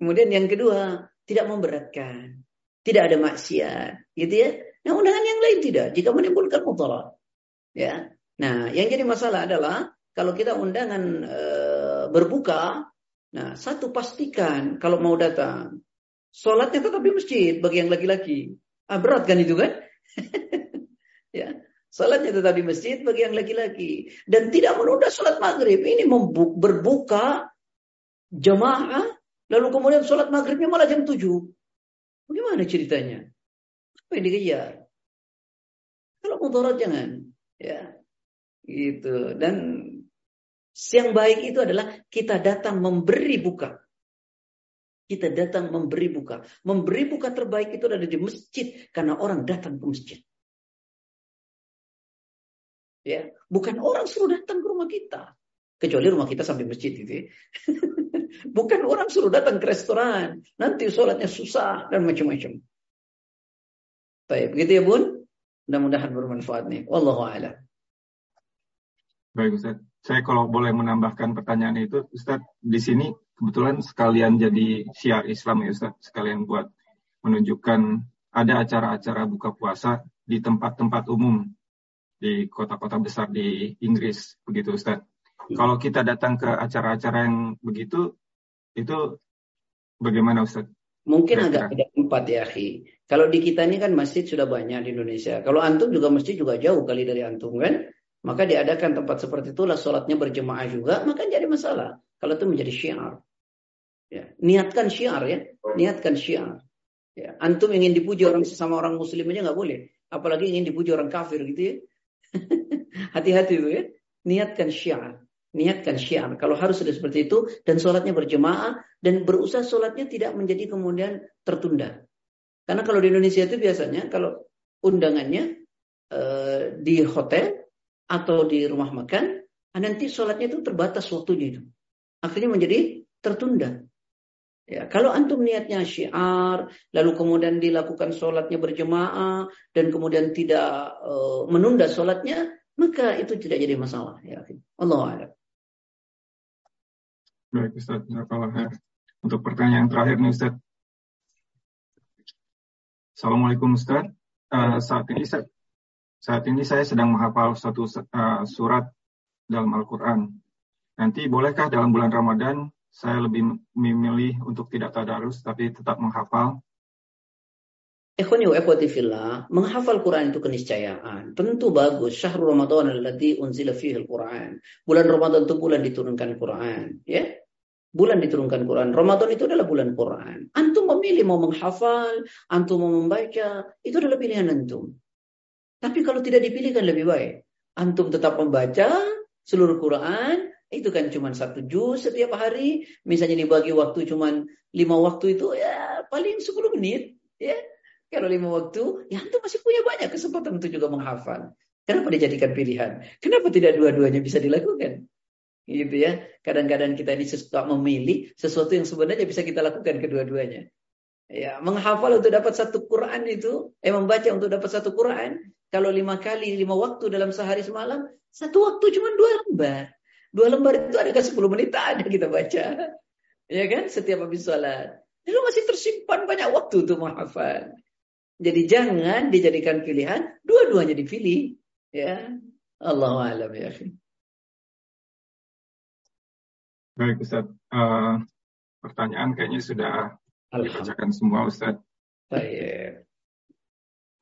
Kemudian yang kedua, tidak memberatkan, tidak ada maksiat, gitu ya. Nah, undangan yang lain tidak, jika menimbulkan mudarat. Ya. Nah, yang jadi masalah adalah kalau kita undangan e, berbuka, nah satu pastikan kalau mau datang Sholatnya tetap di masjid bagi yang laki-laki. Ah, berat kan itu kan? (laughs) ya. Sholatnya tetap di masjid bagi yang laki-laki. Dan tidak menunda sholat maghrib. Ini berbuka jamaah. Lalu kemudian sholat maghribnya malah jam 7. Bagaimana ceritanya? Apa yang dikejar? Kalau mudarat jangan. Ya. Gitu. Dan yang baik itu adalah kita datang memberi buka. Kita datang memberi buka. Memberi buka terbaik itu ada di masjid karena orang datang ke masjid. Ya, bukan orang suruh datang ke rumah kita. Kecuali rumah kita sampai masjid gitu ya. (laughs) bukan orang suruh datang ke restoran. Nanti sholatnya susah dan macam-macam. Baik, begitu ya Bun? Mudah-mudahan bermanfaat nih. Wallahu a'lam. Baik Ustaz. Saya kalau boleh menambahkan pertanyaan itu, Ustaz, di sini kebetulan sekalian jadi syiar Islam ya Ustaz, sekalian buat menunjukkan ada acara-acara buka puasa di tempat-tempat umum di kota-kota besar di Inggris begitu Ustaz. Kalau kita datang ke acara-acara yang begitu itu bagaimana Ustaz? Mungkin Kira-kira. agak beda tempat ya, Khi. Kalau di kita ini kan masjid sudah banyak di Indonesia. Kalau antum juga masjid juga jauh kali dari antum kan? Maka diadakan tempat seperti itulah sholatnya berjemaah juga, maka jadi masalah. Kalau itu menjadi syiar. Ya, niatkan syiar ya, niatkan syiar. Ya, antum ingin dipuji orang sesama orang muslim aja nggak boleh, apalagi ingin dipuji orang kafir gitu ya. Hati-hati itu ya. niatkan syiar. Niatkan syiar. Kalau harus sudah seperti itu dan sholatnya berjemaah dan berusaha sholatnya tidak menjadi kemudian tertunda. Karena kalau di Indonesia itu biasanya kalau undangannya uh, di hotel atau di rumah makan, nanti sholatnya itu terbatas waktunya itu. Akhirnya menjadi tertunda. Ya, kalau antum niatnya syiar, lalu kemudian dilakukan sholatnya berjemaah dan kemudian tidak uh, menunda sholatnya, maka itu tidak jadi masalah. Ya, Allah a'lam. Baik Ustaz, Untuk pertanyaan terakhir nih Ustaz. Assalamualaikum Ustaz. Uh, saat ini saat ini saya sedang menghafal satu uh, surat dalam Al-Quran. Nanti bolehkah dalam bulan Ramadan saya lebih memilih untuk tidak tadarus tapi tetap menghafal? Ikhwani wa ikhwati fillah, menghafal Quran itu keniscayaan. Tentu bagus. Syahrul Ramadan alladzi unzila fihi al-Quran. Bulan Ramadan itu bulan diturunkan Quran, ya bulan diturunkan Quran. Ramadan itu adalah bulan Quran. Antum memilih mau menghafal, antum mau membaca, itu adalah pilihan antum. Tapi kalau tidak dipilih kan lebih baik. Antum tetap membaca seluruh Quran, itu kan cuma satu juz setiap hari. Misalnya dibagi waktu cuma lima waktu itu ya paling 10 menit. ya Kalau lima waktu, ya antum masih punya banyak kesempatan untuk juga menghafal. Kenapa dijadikan pilihan? Kenapa tidak dua-duanya bisa dilakukan? gitu ya. Kadang-kadang kita ini suka memilih sesuatu yang sebenarnya bisa kita lakukan kedua-duanya. Ya, menghafal untuk dapat satu Quran itu, eh membaca untuk dapat satu Quran, kalau lima kali lima waktu dalam sehari semalam, satu waktu cuma dua lembar. Dua lembar itu ada ke sepuluh menit ada kita baca. Ya kan? Setiap habis sholat. Itu masih tersimpan banyak waktu untuk menghafal. Jadi jangan dijadikan pilihan, dua-duanya dipilih. Ya, Allah alam ya. Baik Ustaz, uh, pertanyaan kayaknya sudah dibacakan semua Ustaz. Baik.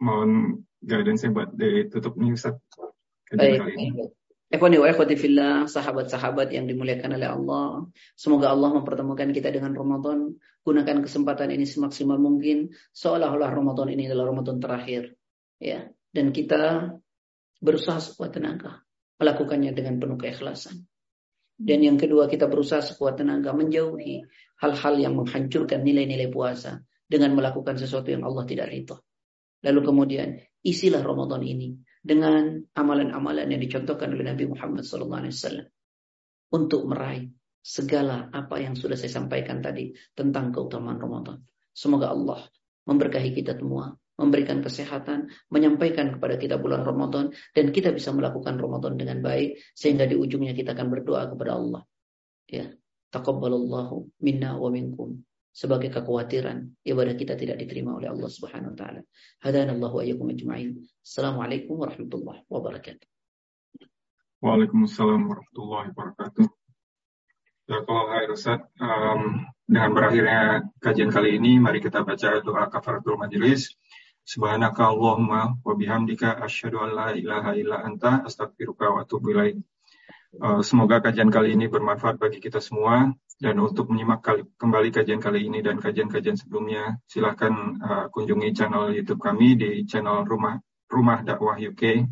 Mohon guidance buat ditutup nih Ustaz. Baik. Ikhwani wa sahabat-sahabat yang dimuliakan oleh Allah. Semoga Allah mempertemukan kita dengan Ramadan. Gunakan kesempatan ini semaksimal mungkin. Seolah-olah Ramadan ini adalah Ramadan terakhir. ya Dan kita berusaha sekuat tenaga. Melakukannya dengan penuh keikhlasan. Dan yang kedua kita berusaha sekuat tenaga menjauhi hal-hal yang menghancurkan nilai-nilai puasa dengan melakukan sesuatu yang Allah tidak ridho. Lalu kemudian isilah Ramadan ini dengan amalan-amalan yang dicontohkan oleh Nabi Muhammad SAW untuk meraih segala apa yang sudah saya sampaikan tadi tentang keutamaan Ramadan. Semoga Allah memberkahi kita semua memberikan kesehatan, menyampaikan kepada kita bulan Ramadan dan kita bisa melakukan Ramadan dengan baik sehingga di ujungnya kita akan berdoa kepada Allah. Ya, taqabbalallahu minna wa minkum sebagai kekhawatiran ibadah kita tidak diterima oleh Allah Subhanahu wa taala. Hadanallahu wa iyyakum ajma'in. Assalamualaikum warahmatullahi wabarakatuh. Waalaikumsalam warahmatullahi wabarakatuh. Kalau Ustaz, um, dengan berakhirnya kajian kali ini, mari kita baca doa kafaratul majelis. Subhanaka Allahumma wa bihamdika asyhadu an la ilaha illa anta astaghfiruka wa atubu ilaik. Uh, semoga kajian kali ini bermanfaat bagi kita semua dan untuk menyimak kali, kembali kajian kali ini dan kajian-kajian sebelumnya silahkan uh, kunjungi channel YouTube kami di channel Rumah Rumah Dakwah UK.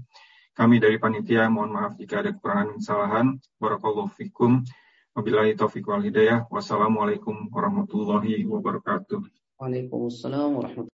Kami dari panitia mohon maaf jika ada kekurangan kesalahan. Barakallahu fikum. Wabillahi taufiq wal hidayah. Wassalamualaikum warahmatullahi wabarakatuh. Waalaikumsalam warahmatullahi